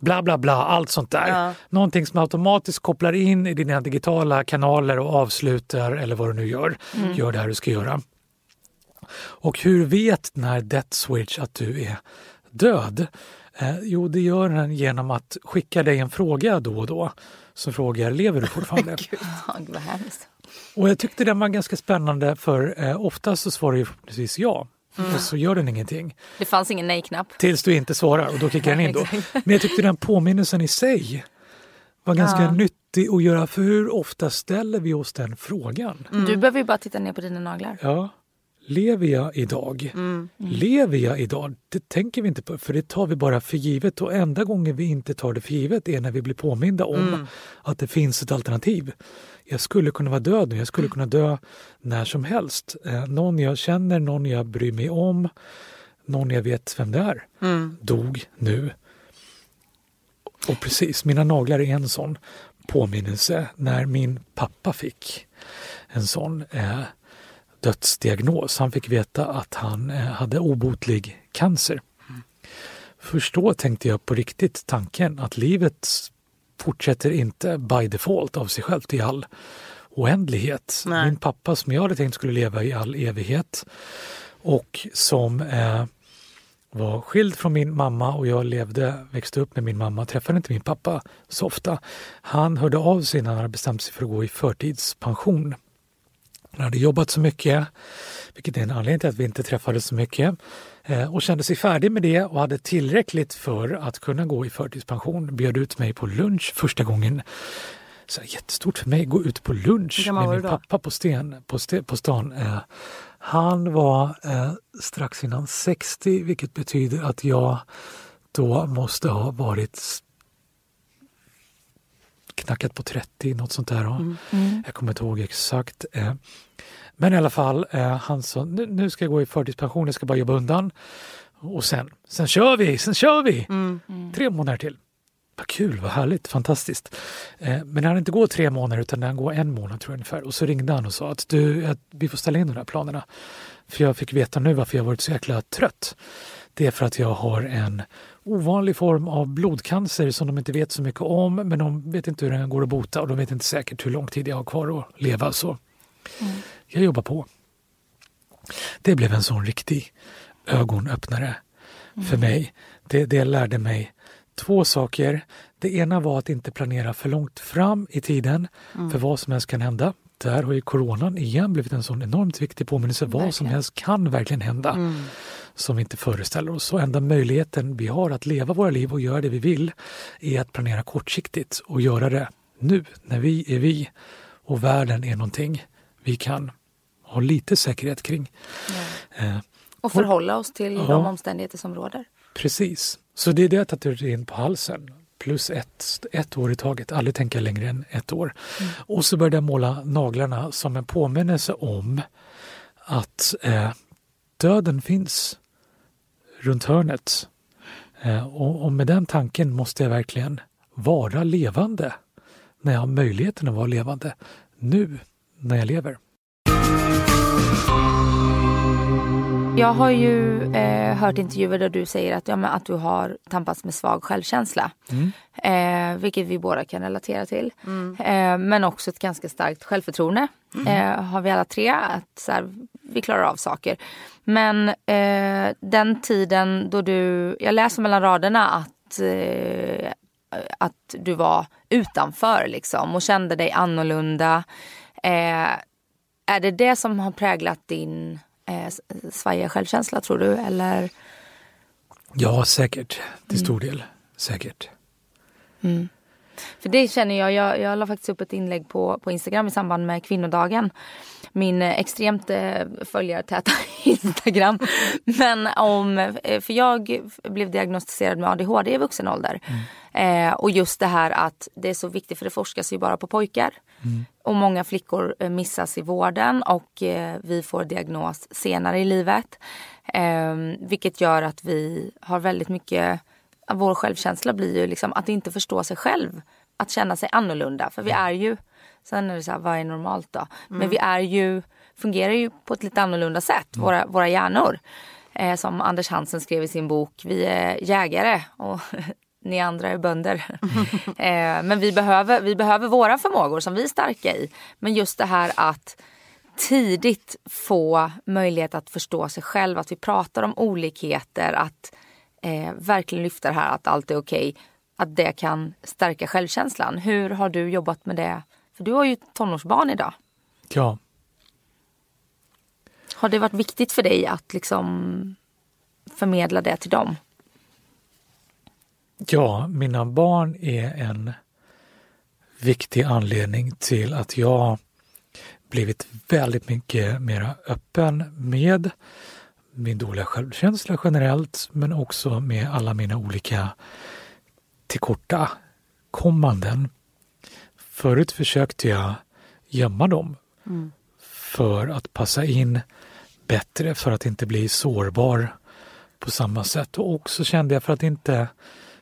Bla bla bla, allt sånt där. Ja. Någonting som automatiskt kopplar in i dina digitala kanaler och avslutar eller vad du nu gör. Gör det här du ska göra. Och hur vet den här Death Switch att du är död? Eh, jo, det gör den genom att skicka dig en fråga då och då. Som frågar, lever du fortfarande? Gud vad hemskt. och jag tyckte den var ganska spännande för eh, oftast så svarar ju precis ja. Och så gör den ingenting. Det fanns ingen nej-knapp. Tills du inte svarar och då kickar den in då. Men jag tyckte den påminnelsen i sig var ganska Ja. nyttig att göra. För hur ofta ställer vi oss den frågan? Du behöver ju bara titta ner på dina naglar. Ja, lever jag idag? Lever jag idag? Det tänker vi inte på, för det tar vi bara för givet. Och enda gången vi inte tar det för givet är när vi blir påminda om att det finns ett alternativ. Jag skulle kunna vara död nu, jag skulle kunna dö när som helst. Eh, någon jag känner, någon jag bryr mig om, någon jag vet vem det är, dog nu. Och precis, mina naglar är en sån påminnelse när min pappa fick en sån eh, dödsdiagnos. Han fick veta att han eh, hade obotlig cancer. Först då tänkte jag på riktigt tanken att livet fortsätter inte by default av sig självt i all oändlighet. Nej. Min pappa som jag hade tänkt skulle leva i all evighet och som eh, var skild från min mamma och jag levde, växte upp med min mamma, träffade inte min pappa så ofta. Han hörde av sig när han hade bestämt sig för att gå i förtidspension. Han hade jobbat så mycket, vilket är en anledning till att vi inte träffades så mycket och kände sig färdig med det och hade tillräckligt för att kunna gå i förtidspension. Bjöd ut mig på lunch första gången. Så jättestort för mig, gå ut på lunch med min pappa på, sten, på, sten, på stan. Eh, han var eh, strax innan 60 vilket betyder att jag då måste ha varit knackat på 30, något sånt där. va? Jag kommer inte ihåg exakt. Men i alla fall, eh, han sa nu, nu ska jag gå i förtidspension, jag ska bara jobba undan. Och sen, sen kör vi, sen kör vi! Tre månader till. Vad kul, vad härligt, fantastiskt. Eh, men han inte gå tre månader utan han går en månad tror jag ungefär. Och så ringde han och sa att du, att vi får ställa in de här planerna. För jag fick veta nu varför jag varit så jäkla trött. Det är för att jag har en ovanlig form av blodcancer som de inte vet så mycket om men de vet inte hur den går att bota och de vet inte säkert hur lång tid jag har kvar att leva. Så jag jobbar på. Det blev en sån riktig ögonöppnare för mig. Det, det lärde mig två saker. Det ena var att inte planera för långt fram i tiden för vad som helst kan hända. Där har ju coronan igen blivit en sån enormt viktig påminnelse. Vad som helst kan verkligen hända som vi inte föreställer oss. Så enda möjligheten vi har att leva våra liv och göra det vi vill är att planera kortsiktigt och göra det nu, när vi är vi och världen är någonting vi kan ha lite säkerhet kring. Eh, Och förhålla oss till Ja. de omständigheter som råder. Precis. Så det är det jag tatuerat in på halsen. Plus ett, ett år i taget, aldrig tänka längre än ett år. Och så började jag måla naglarna som en påminnelse om att eh, döden finns runt hörnet. Eh, och, och med den tanken måste jag verkligen vara levande när jag har möjligheten att vara levande. Nu, när jag lever. Jag har ju eh, hört intervjuer där du säger att, ja, men att du har tampats med svag självkänsla. Eh, vilket vi båda kan relatera till. Eh, men också ett ganska starkt självförtroende. Eh, har vi alla tre. Att så här, vi klarar av saker. Men eh, den tiden då du, jag läser mellan raderna att eh, att du var utanför liksom och kände dig annorlunda. Eh, är det det som har präglat din eh, svajiga självkänsla tror du? Eller? Ja, säkert. Till stor del. Säkert. För det känner jag, jag, jag la faktiskt upp ett inlägg på, på Instagram i samband med kvinnodagen. Min eh, extremt eh, följartäta Instagram. Men om, eh, för jag blev diagnostiserad med ADHD i vuxen ålder. Eh, och just det här att det är så viktigt för det forskas ju bara på pojkar. Och många flickor missas i vården och eh, vi får diagnos senare i livet. Eh, vilket gör att vi har väldigt mycket, vår självkänsla blir ju liksom att inte förstå sig själv. Att känna sig annorlunda. För vi är ju, sen är det så här, vad är normalt då? Men vi är ju, fungerar ju på ett lite annorlunda sätt, våra, våra hjärnor. Eh, som Anders Hansen skrev i sin bok, vi är jägare och ni andra är bönder. eh, men vi behöver, vi behöver våra förmågor som vi är starka i. Men just det här att tidigt få möjlighet att förstå sig själv, att vi pratar om olikheter, att eh, verkligen lyfta det här att allt är okej. Att det kan stärka självkänslan. Hur har du jobbat med det? För du har ju tonårsbarn idag. Ja, Har det varit viktigt för dig att liksom förmedla det till dem? ja, mina barn är en viktig anledning till att jag blivit väldigt mycket mer öppen med min dåliga självkänsla generellt men också med alla mina olika tillkortakommanden. Förut försökte jag gömma dem för att passa in bättre, för att inte bli sårbar på samma sätt. Och också kände jag för att inte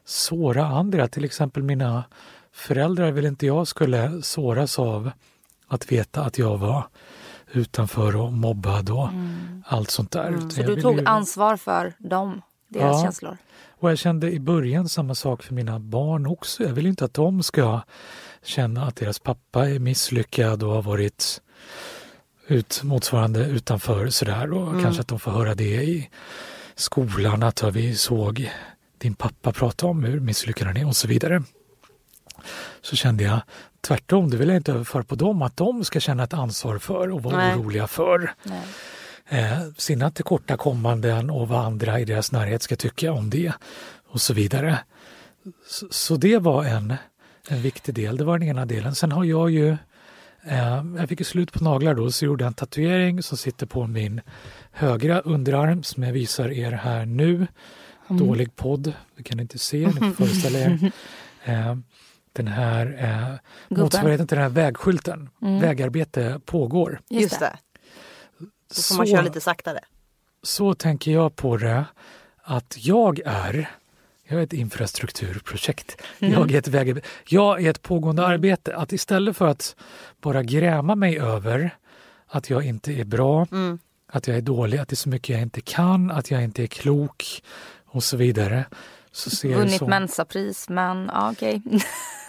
såra andra, till exempel mina föräldrar vill inte jag skulle såras av att veta att jag var utanför och mobbad och allt sånt där. Mm. Så du tog ju- ansvar för dem, deras Ja. känslor? och jag kände i början samma sak för mina barn också. Jag vill inte att de ska känna att deras pappa är misslyckad och har varit ut, motsvarande utanför sådär och kanske att de får höra det i skolan att vi såg din pappa prata om hur misslyckad han är och så vidare. Så kände jag tvärtom, det vill jag inte överföra på dem, att de ska känna ett ansvar för och vara Nej. oroliga för Nej. eh, sina tillkortakommanden och vad andra i deras närhet ska tycka om det och så vidare. Så, så det var en, en viktig del, det var den ena delen. Sen har jag ju, eh, jag fick slut på naglar då, så gjorde jag en tatuering som sitter på min högra underarm som jag visar er här nu. Dålig podd, det kan ni inte se, ni får föreställa er. Den här eh, motsvarigheten till den här vägskylten. Vägarbete pågår. Just det. Då får man Så- köra lite saktare. så tänker jag på det att jag är jag är ett infrastrukturprojekt. Jag, är ett väg, jag är ett pågående arbete. Att istället för att bara gräma mig över att jag inte är bra, att jag är dålig, att det är så mycket jag inte kan, att jag inte är klok och så vidare. Så ser Vunnit som, Mensapris, men ja, okej.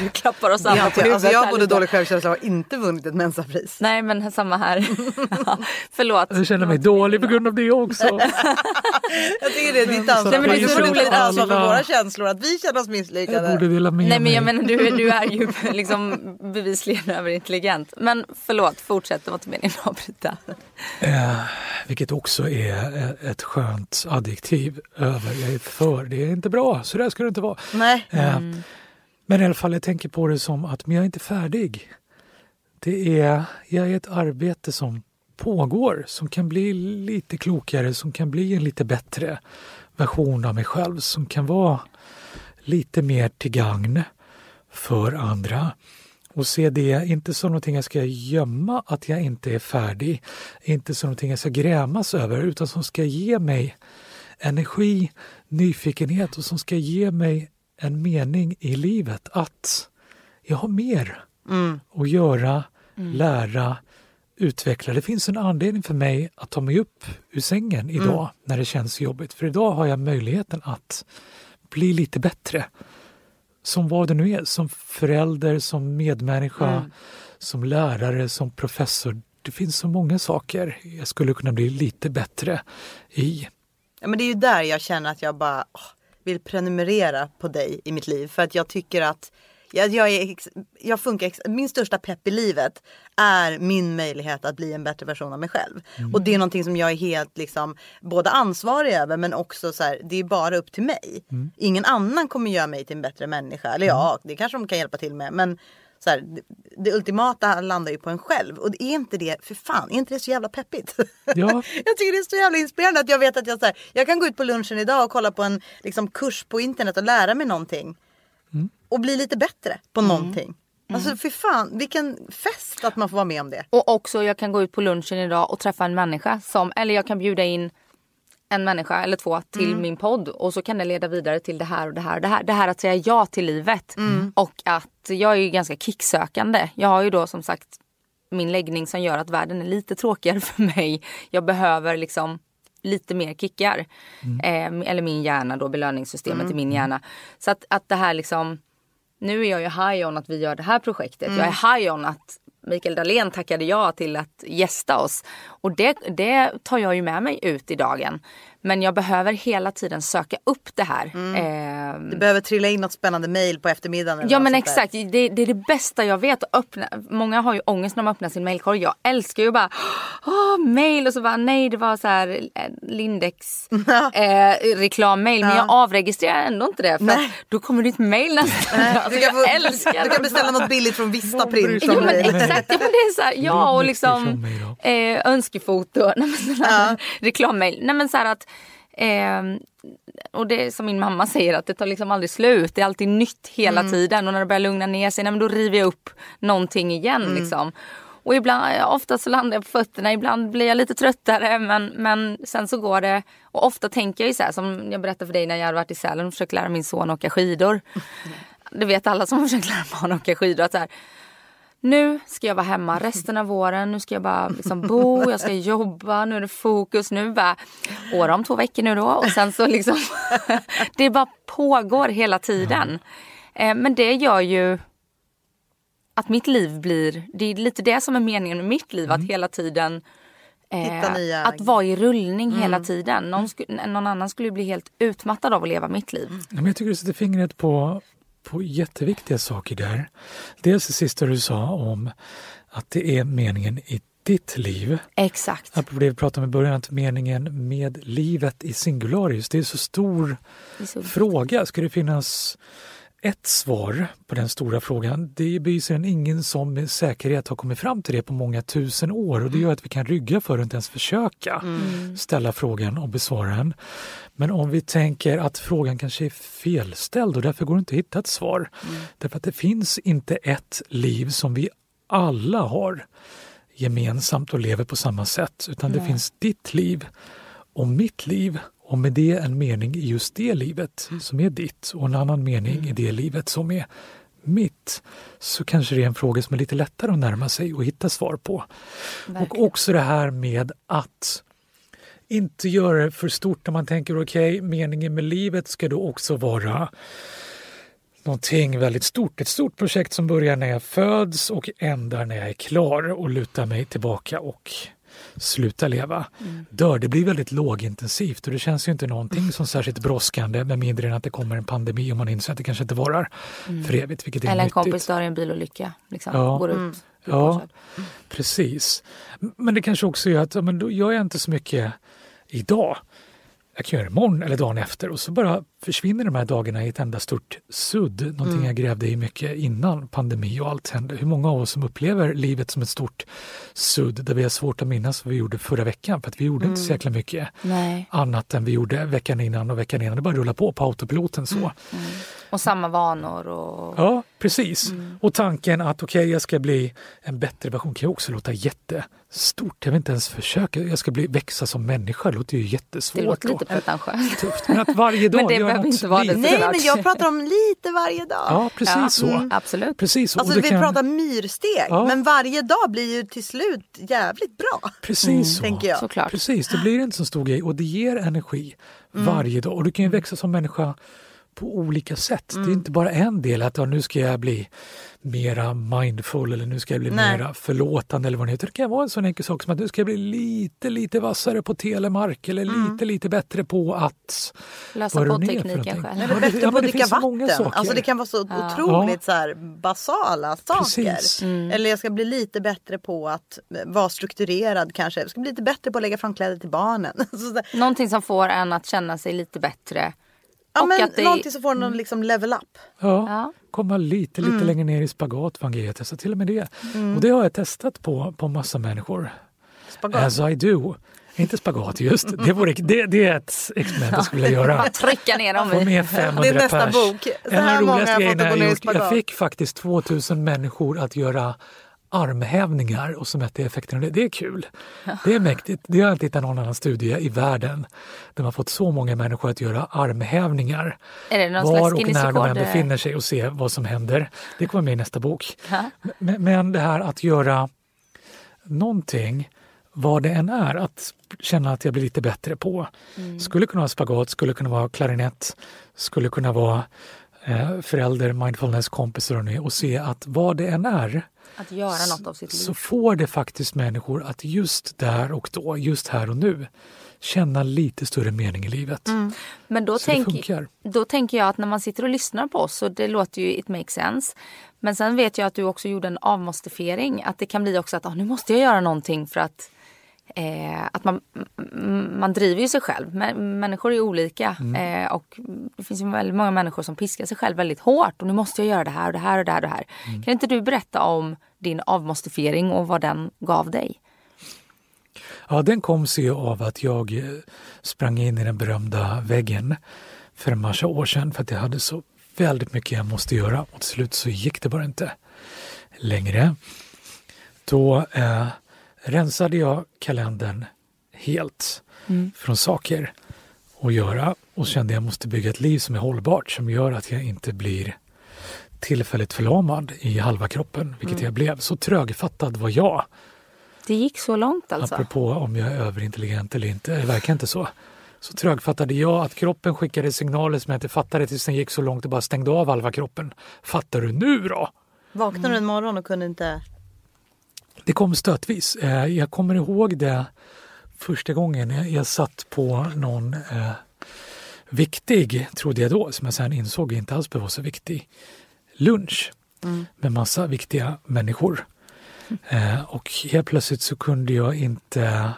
Du klappar oss alla på Jag, huvudet. alltså jag här har både lite. dålig självkänsla och har inte vunnit ett mensapris. Nej, men samma här. ja, förlåt. jag känner mig dålig på grund av det också. Jag tycker det är ditt ansvar. Nej, men det är så borde roligt. ansvar för våra känslor, att vi känner oss Jag misslyckade. borde dela med Nej, men jag menar du, du är ju liksom bevisligen överintelligent. Men förlåt, fortsätt. Det var inte meningen att avbryta. Eh, vilket också är eh, ett skönt adjektiv över jag är för. Det är inte bra, så där ska det inte vara. Nej. Eh, Mm. Men i alla fall, jag tänker på det som att men jag är inte färdig. Det är, jag är ett arbete som pågår, som kan bli lite klokare, som kan bli en lite bättre version av mig själv, som kan vara lite mer till gagn för andra. Och se det inte som någonting jag ska gömma att jag inte är färdig, inte som någonting jag ska grämas över, utan som ska ge mig energi, nyfikenhet och som ska ge mig en mening i livet att jag har mer att göra, lära, utveckla. Det finns en anledning för mig att ta mig upp ur sängen idag när det känns jobbigt. För idag har jag möjligheten att bli lite bättre. Som vad det nu är, som förälder, som medmänniska, som lärare, som professor. Det finns så många saker jag skulle kunna bli lite bättre i. Ja, men det är ju där jag känner att jag bara åh, vill prenumerera på dig i mitt liv. För att jag tycker att Jag, jag, är, jag funkar, min största pepp i livet är min möjlighet att bli en bättre version av mig själv. Och det är någonting som jag är helt liksom både ansvarig över men också så här, det är bara upp till mig. Ingen annan kommer göra mig till en bättre människa. Eller ja, det kanske de kan hjälpa till med. Men så här, det, det ultimata landar ju på en själv. Och är inte det, för fan, är inte det så jävla peppigt? Ja. jag tycker det är så jävla inspirerande att jag vet att jag, så här, jag kan gå ut på lunchen idag och kolla på en liksom, kurs på internet och lära mig någonting. Och bli lite bättre på någonting. Alltså för fan, vilken fest att man får vara med om det. Och också jag kan gå ut på lunchen idag och träffa en människa som, eller jag kan bjuda in en människa eller två till min podd och så kan det leda vidare till det här och det här och det här. Det här att säga ja till livet. Och att jag är ju ganska kicksökande. Jag har ju då som sagt min läggning som gör att världen är lite tråkigare för mig. Jag behöver liksom lite mer kickar. Eh, eller min hjärna då, belöningssystemet i min hjärna. Så att, att det här liksom nu är jag ju high on att vi gör det här projektet. Jag är high on att Mikael Dahlén tackade ja till att gästa oss. Och det, det tar jag ju med mig ut i dagen. Men jag behöver hela tiden söka upp det här. Eh, Du behöver trilla in något spännande mail på eftermiddagen. eller Ja men exakt, det, det är det bästa jag vet. Att öppna. Många har ju ångest när de öppnar sin mailkorg. Jag älskar ju bara åh, mail och så bara nej det var så här eh, Lindex eh, reklammail. Men jag avregistrerar ändå inte det för att då kommer det ett mail nästan. Alltså, jag få, älskar du kan beställa något billigt från Vista Print. Jo men exakt, ja, men det är så här, ja och liksom eh, önskefoto, nej, men här reklammail. Nej men så här att eh, och det är som min mamma säger att det tar liksom aldrig slut. Det är alltid nytt hela Mm. tiden och när det börjar lugna ner sig, nej, då river jag upp någonting igen Mm. liksom. Och ibland, ofta så landar jag på fötterna, ibland blir jag lite tröttare men, men sen så går det. Och ofta tänker jag ju så här som jag berättade för dig när jag hade varit i Sälen och försökt lära min son åka skidor. Det vet alla som har försökt lära barn åka skidor. Att så här, nu ska jag vara hemma resten av våren. Nu ska jag bara liksom bo, jag ska jobba, nu är det fokus. Nu bara åra om två veckor nu då. Och sen så liksom, det bara pågår hela tiden. Eh, men det gör ju att mitt liv blir, det är lite det som är meningen med mitt liv. Att hela tiden Hitta nya- att vara i rullning hela tiden. Någon, sku- någon annan skulle bli helt utmattad av att leva mitt liv. Ja, men jag tycker du sätter fingret på, på jätteviktiga saker där. Dels det sista du sa om att det är meningen i ditt liv. Exakt. Apropå det vi pratade om i början, att meningen med livet i singularis, det är så stor är så- fråga. Ska det finnas ett svar på den stora frågan? Det är bevisligen ingen som med säkerhet har kommit fram till det på många tusen år och det gör att vi kan rygga för att inte ens försöka ställa frågan och besvara den. Men om vi tänker att frågan kanske är felställd och därför går det inte att hitta ett svar. Därför att det finns inte ett liv som vi alla har gemensamt och lever på samma sätt, utan det finns ditt liv och mitt liv och med det en mening i just det livet som är ditt och en annan mening i det livet som är mitt. Så kanske det är en fråga som är lite lättare att närma sig och hitta svar på. Och också det här med att inte göra det för stort när man tänker okej, meningen med livet ska då också vara någonting väldigt stort. Ett stort projekt som börjar när jag föds och ändar när jag är klar och lutar mig tillbaka och slutar leva. Dör, det blir väldigt lågintensivt och det känns ju inte någonting som särskilt brådskande med mindre än att det kommer en pandemi och man inser att det kanske inte varar för evigt. Vilket är Eller en nyttigt. kompis dör i en bilolycka. Liksom, Ja. Går ut. Ja, upphåsad. precis. Men det kanske också gör att ja, men då gör jag inte så mycket idag. Jag kan göra det imorgon eller dagen efter och så bara försvinner de här dagarna i ett enda stort sudd. Någonting jag grävde i mycket innan pandemi och allt hände. Hur många av oss som upplever livet som ett stort sudd där vi har svårt att minnas vad vi gjorde förra veckan för att vi gjorde inte så jäkla mycket Nej. annat än vi gjorde veckan innan och veckan innan. Det bara rullar på på autopiloten så. Och samma vanor och... Ja, precis. Och tanken att okej, jag ska bli en bättre version kan ju också låta jättestort. Jag vill inte ens försöka. Jag ska bli, växa som människa. Det låter ju Det jättesvårt. låter lite pretentiöst. tufft. Men att varje dag Men det göra behöver något inte vara det. litet. Nej men jag pratar om lite varje dag. Ja, precis Ja, så. mm, absolut. Precis så. Alltså Och det vi kan- pratar myrsteg Ja. men varje dag blir ju till slut jävligt bra. Precis så. tänker jag. Såklart. Precis, det blir inte så stor grej och det ger energi Mm. varje dag. Och du kan ju växa som människa på olika sätt. Det är inte bara en del att ja, nu ska jag bli mera mindful eller nu ska jag bli Nej. mera förlåtande eller vad det heter. Det kan vara en sån enkel sak som att nu ska jag bli lite, lite vassare på telemark eller lite, lite bättre på att... Lösa vad är det nu poddteknik för någonting? kanske. Eller bättre ja, på att dricka vatten. saker. Alltså det kan vara så Ja. otroligt så här basala saker. Precis. Eller jag ska bli lite bättre på att vara strukturerad kanske. Jag ska bli lite bättre på att lägga fram kläder till barnen. Någonting som får en att känna sig lite bättre. Ja, Och men att det- Någonting som får någon liksom level up. Ja, Ja. komma lite, lite Mm. längre ner i spagat var en grej jag testade. Till och med det. Och det har jag testat på, på massa människor. Spagat. As I do. Inte spagat just. Det, vore, det, det är ett experiment jag skulle vilja göra. Trycka ner dem Få med 500 Det är nästa pers. bok. Så En av här de roligaste grejerna jag gjort, jag fick faktiskt 2000 människor att göra armhävningar och så mätte jag effekten av det. Det är kul. Det är mäktigt. Det har jag inte hittat någon annan studie i världen där man fått så många människor att göra armhävningar. Var och när de än befinner sig och se vad som händer. Det kommer med i nästa bok. Men, men det här att göra någonting, vad det än är, att känna att jag blir lite bättre på. Mm. Skulle kunna vara spagat, skulle kunna vara klarinett, skulle kunna vara eh, förälder, mindfulness, kompisar och, nu, och se att vad det än är Att göra något av sitt så liv. får det faktiskt människor att just där och då, just här och nu känna lite större mening i livet. Men då, Så tänk, då tänker jag att när man sitter och lyssnar på oss så det låter ju it makes sense. Men sen vet jag att du också gjorde en avmostifiering. Att det kan bli också att ah, nu måste jag göra någonting för att Eh, att man, man driver ju sig själv. Men, människor är olika. Mm. Eh, och det finns ju väldigt många människor som piskar sig själv väldigt hårt. Och nu måste jag göra det här och det här och det här. Och det här. Mm. Kan inte du berätta om din avmostifiering och vad den gav dig? Ja, den kom sig av att jag eh, sprang in i den berömda väggen för en massa år sedan för att jag hade så väldigt mycket jag måste göra och till slut så gick det bara inte längre. Då eh, rensade jag kalendern helt från saker att göra och kände jag måste bygga ett liv som är hållbart som gör att jag inte blir tillfälligt förlamad i halva kroppen, vilket jag blev. Så trögfattad var jag. Det gick så långt alltså? Apropå om jag är överintelligent eller inte, det verkar inte så. Så trögfattade jag att kroppen skickade signaler som jag inte fattade tills den gick så långt och bara stängde av halva kroppen. Fattar du nu då? Vaknade du en morgon och kunde inte... Det kom stötvis. Eh, Jag kommer ihåg det första gången jag, satt på någon eh, viktig, trodde jag då, som jag sen insåg inte alls behöver vara så viktig, lunch med massa viktiga människor. Eh, och helt plötsligt så kunde jag inte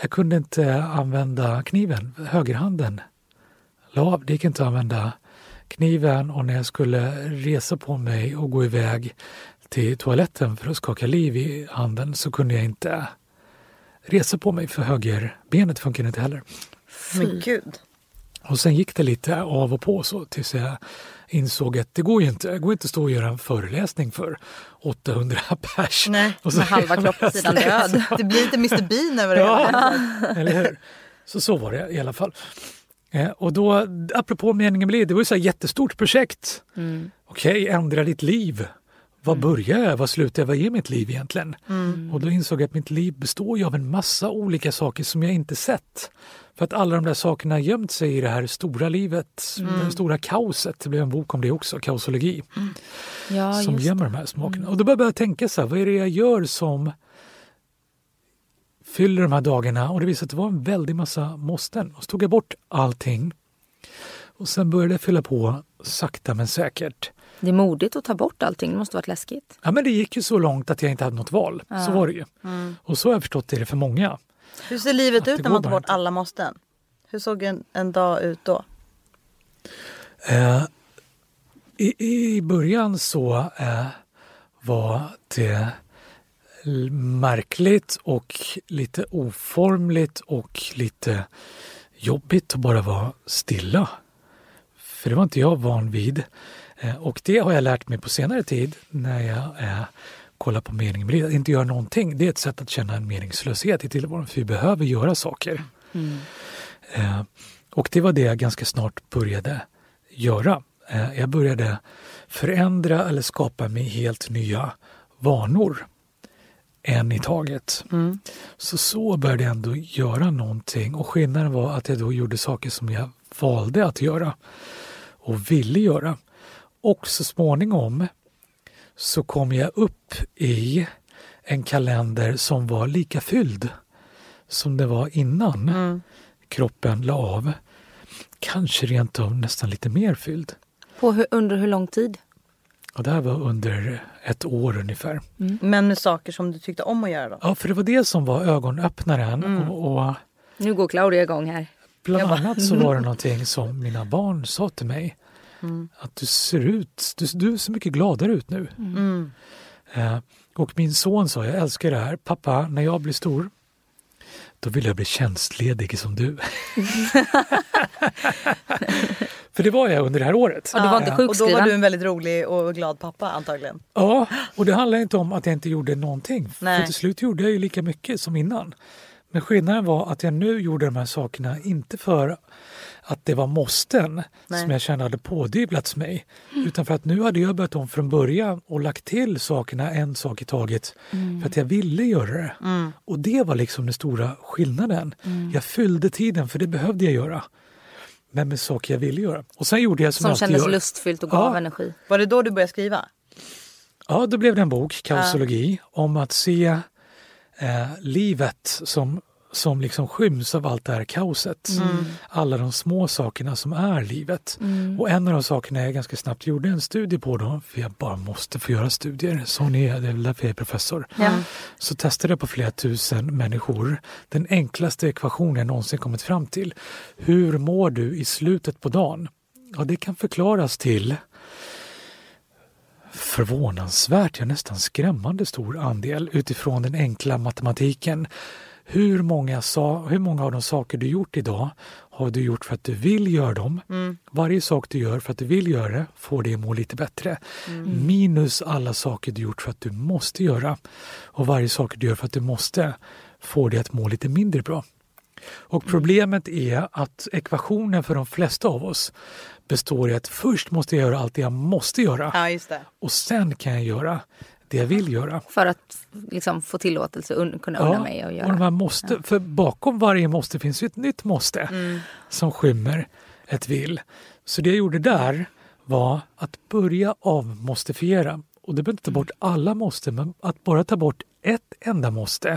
jag kunde inte använda kniven, högerhanden la av. Det gick inte att använda kniven och när jag skulle resa på mig och gå iväg till toaletten för att skaka liv i handen så kunde jag inte resa på mig för högerbenet funkade inte heller. Men gud. Och sen gick det lite av och på så tills jag insåg att det går ju inte. Det går inte att stå och göra en föreläsning för 800 pers. Nej, och så Med halva kroppssidan död. Det blir lite Mr Bean över det. Ja, eller hur? Så så var det i alla fall. Eh, och då, apropå meningen med livet, det var ju så här jättestort projekt. Okej, ändra ditt liv. Var börjar jag? Var slutar jag? Vad är mitt liv egentligen? Och då insåg jag att mitt liv består av en massa olika saker som jag inte sett. För att alla de där sakerna har gömt sig i det här stora livet, det stora kaoset. Det blev en bok om det också, kaosologi Ja, som gömmer de här smakerna. Och då började jag tänka så här, vad är det jag gör som fyller de här dagarna? Och det visade sig att det var en väldig massa måsten. Och så tog jag bort allting. Och sen började jag fylla på sakta men säkert. Det är modigt att ta bort allting. Det måste varit läskigt. Ja men det gick ju så långt att jag inte hade något val. Så var det ju. Och så har jag förstått det för många. Hur ser livet ut när man tar bort inte. alla måsten? Hur såg en, en dag ut då? Eh, i, I början så eh, var det märkligt och lite oformligt och lite jobbigt att bara vara stilla. För det var inte jag van vid. Eh, och det har jag lärt mig på senare tid när jag eh, kollar på meningen med livet. Att inte göra någonting, det är ett sätt att känna en meningslöshet i tillvaron. För vi behöver göra saker. Eh, och det var det jag ganska snart började göra. Eh, jag började förändra eller skapa mig helt nya vanor. En i taget. Så så började jag ändå göra någonting och skillnaden var att jag då gjorde saker som jag valde att göra. och ville göra. Och så småningom så kom jag upp i en kalender som var lika fylld som det var innan Mm. kroppen la av. Kanske rent av nästan lite mer fylld. På hur, under hur lång tid? Och det här var under ett år ungefär. Men med saker som du tyckte om att göra då? Ja, för det var det som var ögonöppnaren. Och, och Nu går Claudia igång här. bland annat så var det någonting som mina barn sa till mig. Att du ser ut, du, du ser mycket gladare ut nu. Mm. Eh, och min son sa, jag älskar det här. Pappa, när jag blir stor, då vill jag bli tjänstledig som du. För det var jag under det här året. Ja, du var inte Eh, Och då var du en väldigt rolig och glad pappa antagligen. Ja, och det handlar inte om att jag inte gjorde någonting. Nej. För till slut gjorde jag ju lika mycket som innan. Men skillnaden var att jag nu gjorde de här sakerna inte för att det var måsten Nej. som jag kände hade pådyvlats mig. Utan för att nu hade jag börjat om från början och lagt till sakerna en sak i taget för att jag ville göra det. Och det var liksom den stora skillnaden. Jag fyllde tiden för det behövde jag göra. Men med saker jag ville göra. Och sen gjorde jag som, Som jag kändes gör. lustfyllt och gav Ja. energi. Var det då du började skriva? Ja, då blev det en bok, Kausologi, om att se eh, livet som, som liksom skyms av allt det här kaoset. Alla de små sakerna som är livet. Och en av de sakerna jag ganska snabbt gjorde en studie på då, för jag bara måste få göra studier, sån är jag, det är väl därför jag är professor. Ja. Så testade jag på flera tusen människor den enklaste ekvationen jag någonsin kommit fram till. Hur mår du i slutet på dagen? Ja, det kan förklaras till förvånansvärt, ja nästan skrämmande stor andel utifrån den enkla matematiken. Hur många, sa, hur många av de saker du gjort idag har du gjort för att du vill göra dem? Varje sak du gör för att du vill göra det får dig att må lite bättre. Minus alla saker du gjort för att du måste göra. Och varje sak du gör för att du måste får dig att må lite mindre bra. Och problemet är att ekvationen för de flesta av oss består i att först måste jag göra allt det jag måste göra Ja, och sen kan jag göra det jag vill göra. För att liksom, få tillåtelse och kunna unna mig att och de göra. måste, för bakom varje måste finns ju ett nytt måste Mm. som skymmer ett vill. Så det jag gjorde där var att börja avmåstifiera. Och det behöver inte ta bort alla måste, men att bara ta bort ett enda måste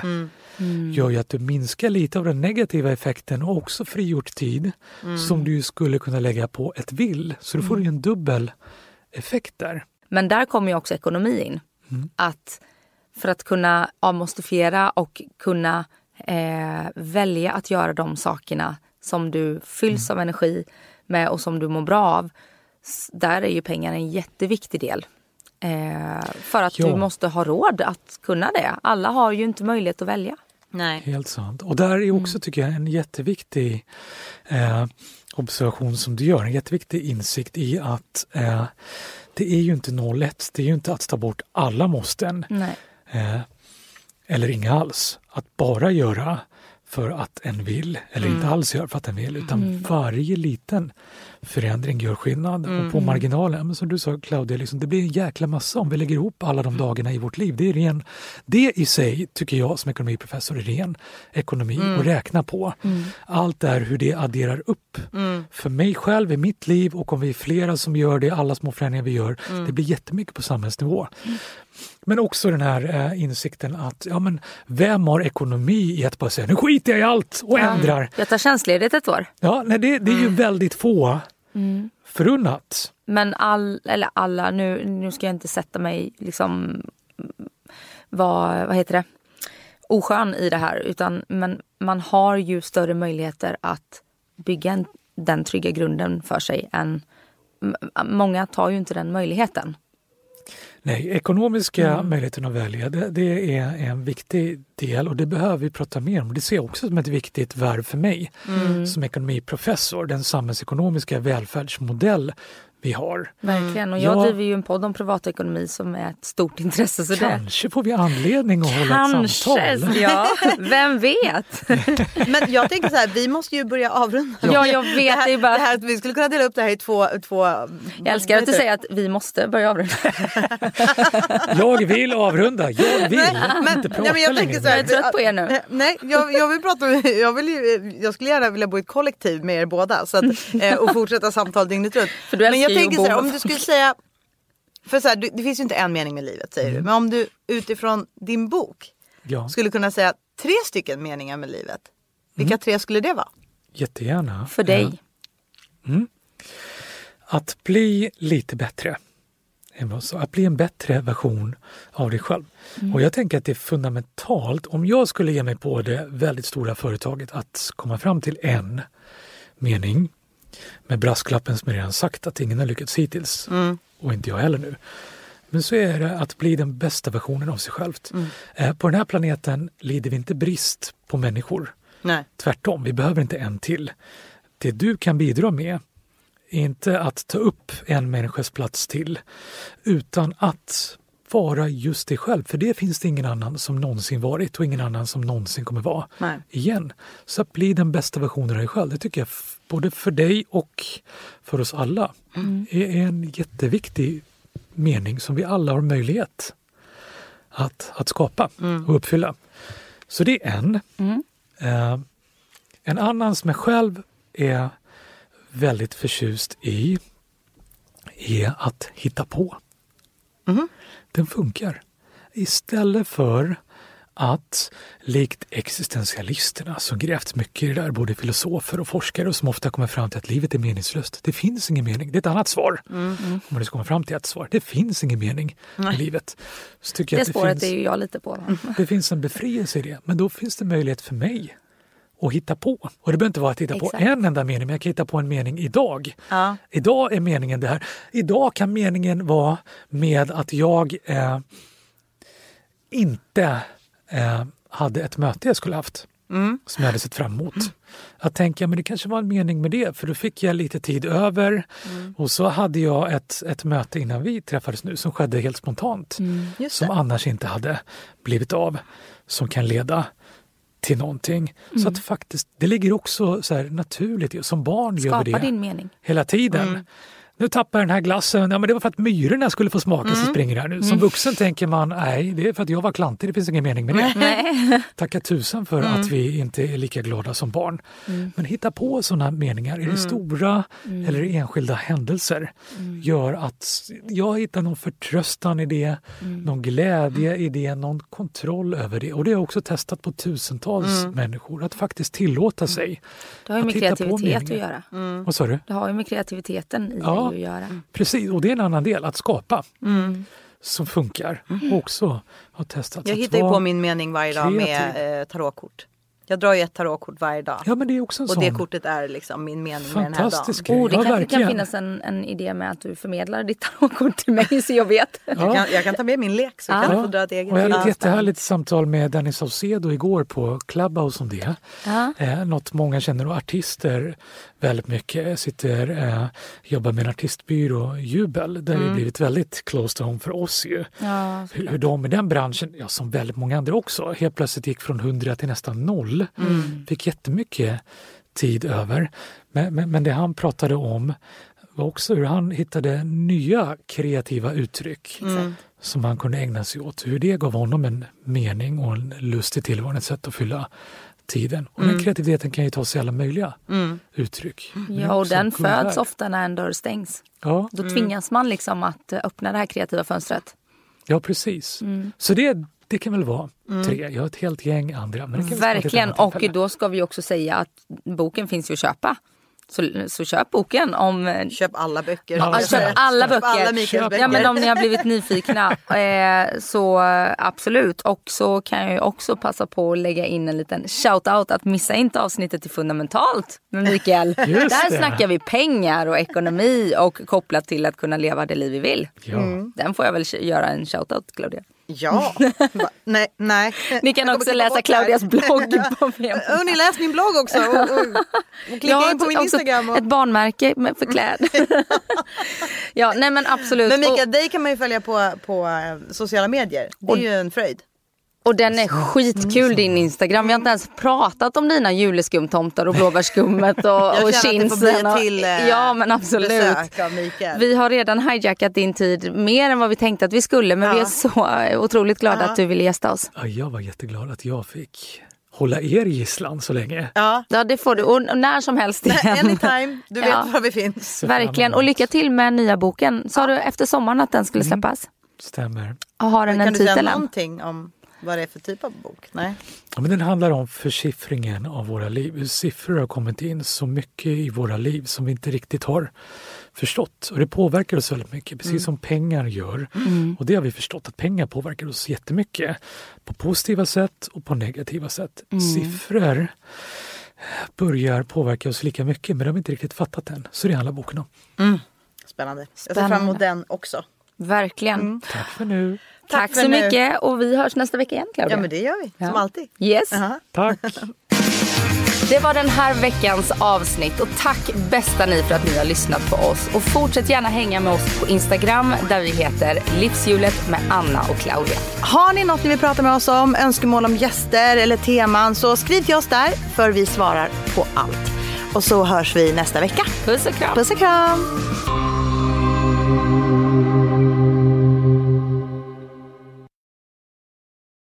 Mm. gör ju att du minskar lite av den negativa effekten och också frigjort tid Mm. som du skulle kunna lägga på ett vill. Så då får du ju en dubbel effekt där. Men där kommer ju också ekonomi in. Mm. Att för att kunna avmostifiera och kunna eh, välja att göra de sakerna som du fylls Mm. av energi med och som du mår bra av. Där är ju pengar en jätteviktig del. Eh, för att Ja. du måste ha råd att kunna det. Alla har ju inte möjlighet att välja. Nej. Helt sant. Och där är också, tycker jag, en jätteviktig eh, observation som du gör, en jätteviktig insikt i att eh, det är ju inte 01, det är ju inte att ta bort alla måsten. Eh, eller inga alls. Att bara göra för att en vill eller inte alls göra för att en vill utan varje liten förändring gör skillnad. Och på marginalen, men som du sa Claudia, liksom, det blir en jäkla massa om vi lägger ihop alla de dagarna i vårt liv. Det, är ren, det i sig tycker jag som ekonomiprofessor är ren ekonomi att räkna på. Allt är hur det adderar upp. För mig själv i mitt liv och om vi är flera som gör det, alla små förändringar vi gör, det blir jättemycket på samhällsnivå. Men också den här eh, insikten att ja, men vem har ekonomi i att bara säga nu skiter jag i allt och ändrar. Jag tar tjänstledigt ett år. Ja, nej, det, det är ju väldigt få förunnat. Men all, eller alla, nu, nu ska jag inte sätta mig liksom vad, vad heter det, oskön i det här. Utan, men man har ju större möjligheter att bygga en, den trygga grunden för sig än Många tar ju inte den möjligheten. Nej, ekonomiska möjligheten att välja, det, det är en viktig del och det behöver vi prata mer om. Det ser jag också som ett viktigt värv för mig som ekonomiprofessor. Den samhällsekonomiska välfärdsmodell vi har. Verkligen. Och jag Ja. driver ju en podd om privatekonomi som är ett stort intresse. Så det... Kanske får vi anledning att hålla ett Kanske, samtal. ja. Vem vet? Men jag tänker så här, vi måste ju börja avrunda. Ja, jag vet. Det här, Det är bara... det här, vi skulle kunna dela upp det här i två... två Jag älskar att du säger att vi måste börja avrunda. Jag vill avrunda, jag vill Men, inte prata nej, men jag längre. tänker så här, Jag är trött på er nu. Nej, Nej, jag, jag vill prata med, jag, vill ju, jag skulle gärna vilja bo i ett kollektiv med er båda så att, eh, och fortsätta samtal dygnet runt. För du Men jag tänker så här, om du skulle säga, för så här, du, det finns ju inte en mening med livet säger du, men om du utifrån din bok Ja, skulle kunna säga tre stycken meningar med livet. Vilka Mm. tre skulle det vara? jättegärna. För dig. Att bli lite bättre. Att bli en bättre version av dig själv. Och jag tänker att det är fundamentalt. Om jag skulle ge mig på det väldigt stora företaget att komma fram till en mening med brasklappen som jag redan sagt att ingen har lyckats hittills och inte jag heller nu. Men så är det att bli den bästa versionen av sig självt. Eh, På den här planeten lider vi inte brist på människor. Nej. Tvärtom, vi behöver inte en till. Det du kan bidra med är inte att ta upp en människas plats till utan att vara just dig själv. För det finns det ingen annan som någonsin varit och ingen annan som någonsin kommer vara Nej. igen. Så att bli den bästa versionen av dig själv, det tycker jag både för dig och för oss alla är en jätteviktig mening som vi alla har möjlighet att, att skapa och uppfylla. Så det är en. Eh, en annan som jag själv är väldigt förtjust i är att hitta på. Den funkar. Istället för att likt existentialisterna som grävt mycket i det där, både filosofer och forskare och som ofta kommer fram till att livet är meningslöst. Det finns ingen mening. Det är ett annat svar. Om man komma fram till ett svar. Det finns ingen mening i livet. Så tycker jag Det att det spåret finns... är ju jag lite på. Det finns en befrielse i det, men då finns det möjlighet för mig att hitta på. Och det behöver inte vara att hitta på Exakt. en enda mening, men jag kan hitta på en mening idag. Ja. Idag är meningen det här. Idag kan meningen vara med att jag eh, inte eh, hade ett möte jag skulle haft. Som jag hade sett fram emot. Att tänka, men det kanske var en mening med det, för då fick jag lite tid över. Och så hade jag ett, ett möte innan vi träffades nu som skedde helt spontant. Just som det. annars inte hade blivit av. Som kan leda till någonting. Så att faktiskt, det ligger också så här naturligt Som barn gör vi Skapa det din mening. hela tiden. Nu tappar jag den här glassen. Ja, men det var för att myrorna skulle få smaka så springer här nu. Som vuxen tänker man, nej det är för att jag var klantig, det finns ingen mening med det. Nej. Tacka tusan för att vi inte är lika glada som barn. Men hitta på sådana meningar, är det stora eller enskilda händelser, gör att jag hittar någon förtröstan i det, någon glädje i det, någon kontroll över det. Och det har jag också testat på tusentals människor, att faktiskt tillåta sig Det har ju med kreativitet att göra. Vad sa du? Det har ju med kreativiteten i Ja. Att göra. Precis, och det är en annan del, att skapa. Som funkar. Och också har testat. Jag hittar ju på min mening varje dag kreativ. med eh, tarotkort. Jag drar ju ett tarotkort varje dag. Ja men det är också en och sån det kortet är liksom min mening med den här dagen. Oh, det ja, kanske kan finnas en, en idé med att du förmedlar ditt tarotkort till mig så jag vet. Jag, kan, jag kan ta med min lek så Ja. kan jag få dra ett eget. Och jag hade ett Ja, jättehärligt samtal med Danny Saucedo igår på Clubhouse om det. Ja. Eh, något många känner och artister väldigt mycket. Sitter, eh, jobbar med en artistbyrå, Jubel, där det har blivit väldigt close to home för oss ju. Ja, hur, hur de i den branschen, ja, som väldigt många andra också, helt plötsligt gick från 100 till nästan noll. Fick jättemycket tid över. Men, men, men det han pratade om var också hur han hittade nya kreativa uttryck som han kunde ägna sig åt. Hur det gav honom en mening och en lust i tillvaron, ett sätt att fylla tiden. Och den kreativiteten kan ju ta sig alla möjliga uttryck. Men det är ja och den föds ofta när en dörr stängs. Ja, Då tvingas man liksom att eh, öppna det här kreativa fönstret. ja precis. Mm. Så det, det kan väl vara tre. Jag har ett helt gäng andra. Men Verkligen. Och då ska vi också säga att boken finns ju att köpa. Så, så köp boken om Köp alla böcker. Ja, köp alla böcker. alla Mikaels böcker. Ja men om ni har blivit nyfikna eh, så absolut. Och så kan jag ju också passa på att lägga in en liten shout-out att missa inte avsnittet till Fundamentalt med Mikael. Just Där det. snackar vi pengar och ekonomi och kopplat till att kunna leva det liv vi vill. Ja. Den får jag väl göra en shout-out Claudia. Ja. Va? Nej, nej. Ni kan också läsa Claudias blogg på. Och ni läst min blogg också. Och, och, och klicka in på min Instagram. Och... ett barnmärke för kläder. ja, nej men absolut. Men Mika, och, dig kan man ju följa på, på eh, sociala medier. Det är ju en fröjd. Och den är skitkul din Instagram. Vi har inte ens pratat om dina juleskumtomtar och blåbärsskummet och, Jag och känner att det får bli chinsen. och- till eh, ja men absolut. Vi har redan hijackat din tid mer än vad vi tänkte att vi skulle men vi är Ja. så otroligt glada Ja. att du ville gästa oss. Ja, jag var jätteglad att jag fick hålla er gisslan så länge. Ja, Ja det får du och när som helst igen. anytime. Du vet Ja. var vi finns. Verkligen och lycka till med nya boken. Sa du efter sommaren att den skulle släppas? Stämmer. Och har den Kan en du säga titel än? någonting om vad det är för typ av bok? Nej. Ja, men den handlar om försiffringen av våra liv. Siffror har kommit in så mycket i våra liv som vi inte riktigt har förstått. Och det påverkar oss väldigt mycket, precis som pengar gör. Och det har vi förstått, att pengar påverkar oss jättemycket. På positiva sätt och på negativa sätt. Siffror börjar påverka oss lika mycket, men det har inte riktigt fattat än. Så det handlar boken om. Spännande. Jag ser fram emot den också. Verkligen. Tack för nu. Tack, Tack så nu. mycket och vi hörs nästa vecka igen Claudia. Ja men det gör vi, som Ja. alltid. Yes. Aha. Tack! Det var den här veckans avsnitt och tack bästa ni för att ni har lyssnat på oss. Och fortsätt gärna hänga med oss på Instagram där vi heter Livshjulet med Anna och Claudia. Har ni något ni vill prata med oss om, önskemål om gäster eller teman så skriv till oss där för vi svarar på allt. Och så hörs vi nästa vecka. Puss och kram. Puss och kram!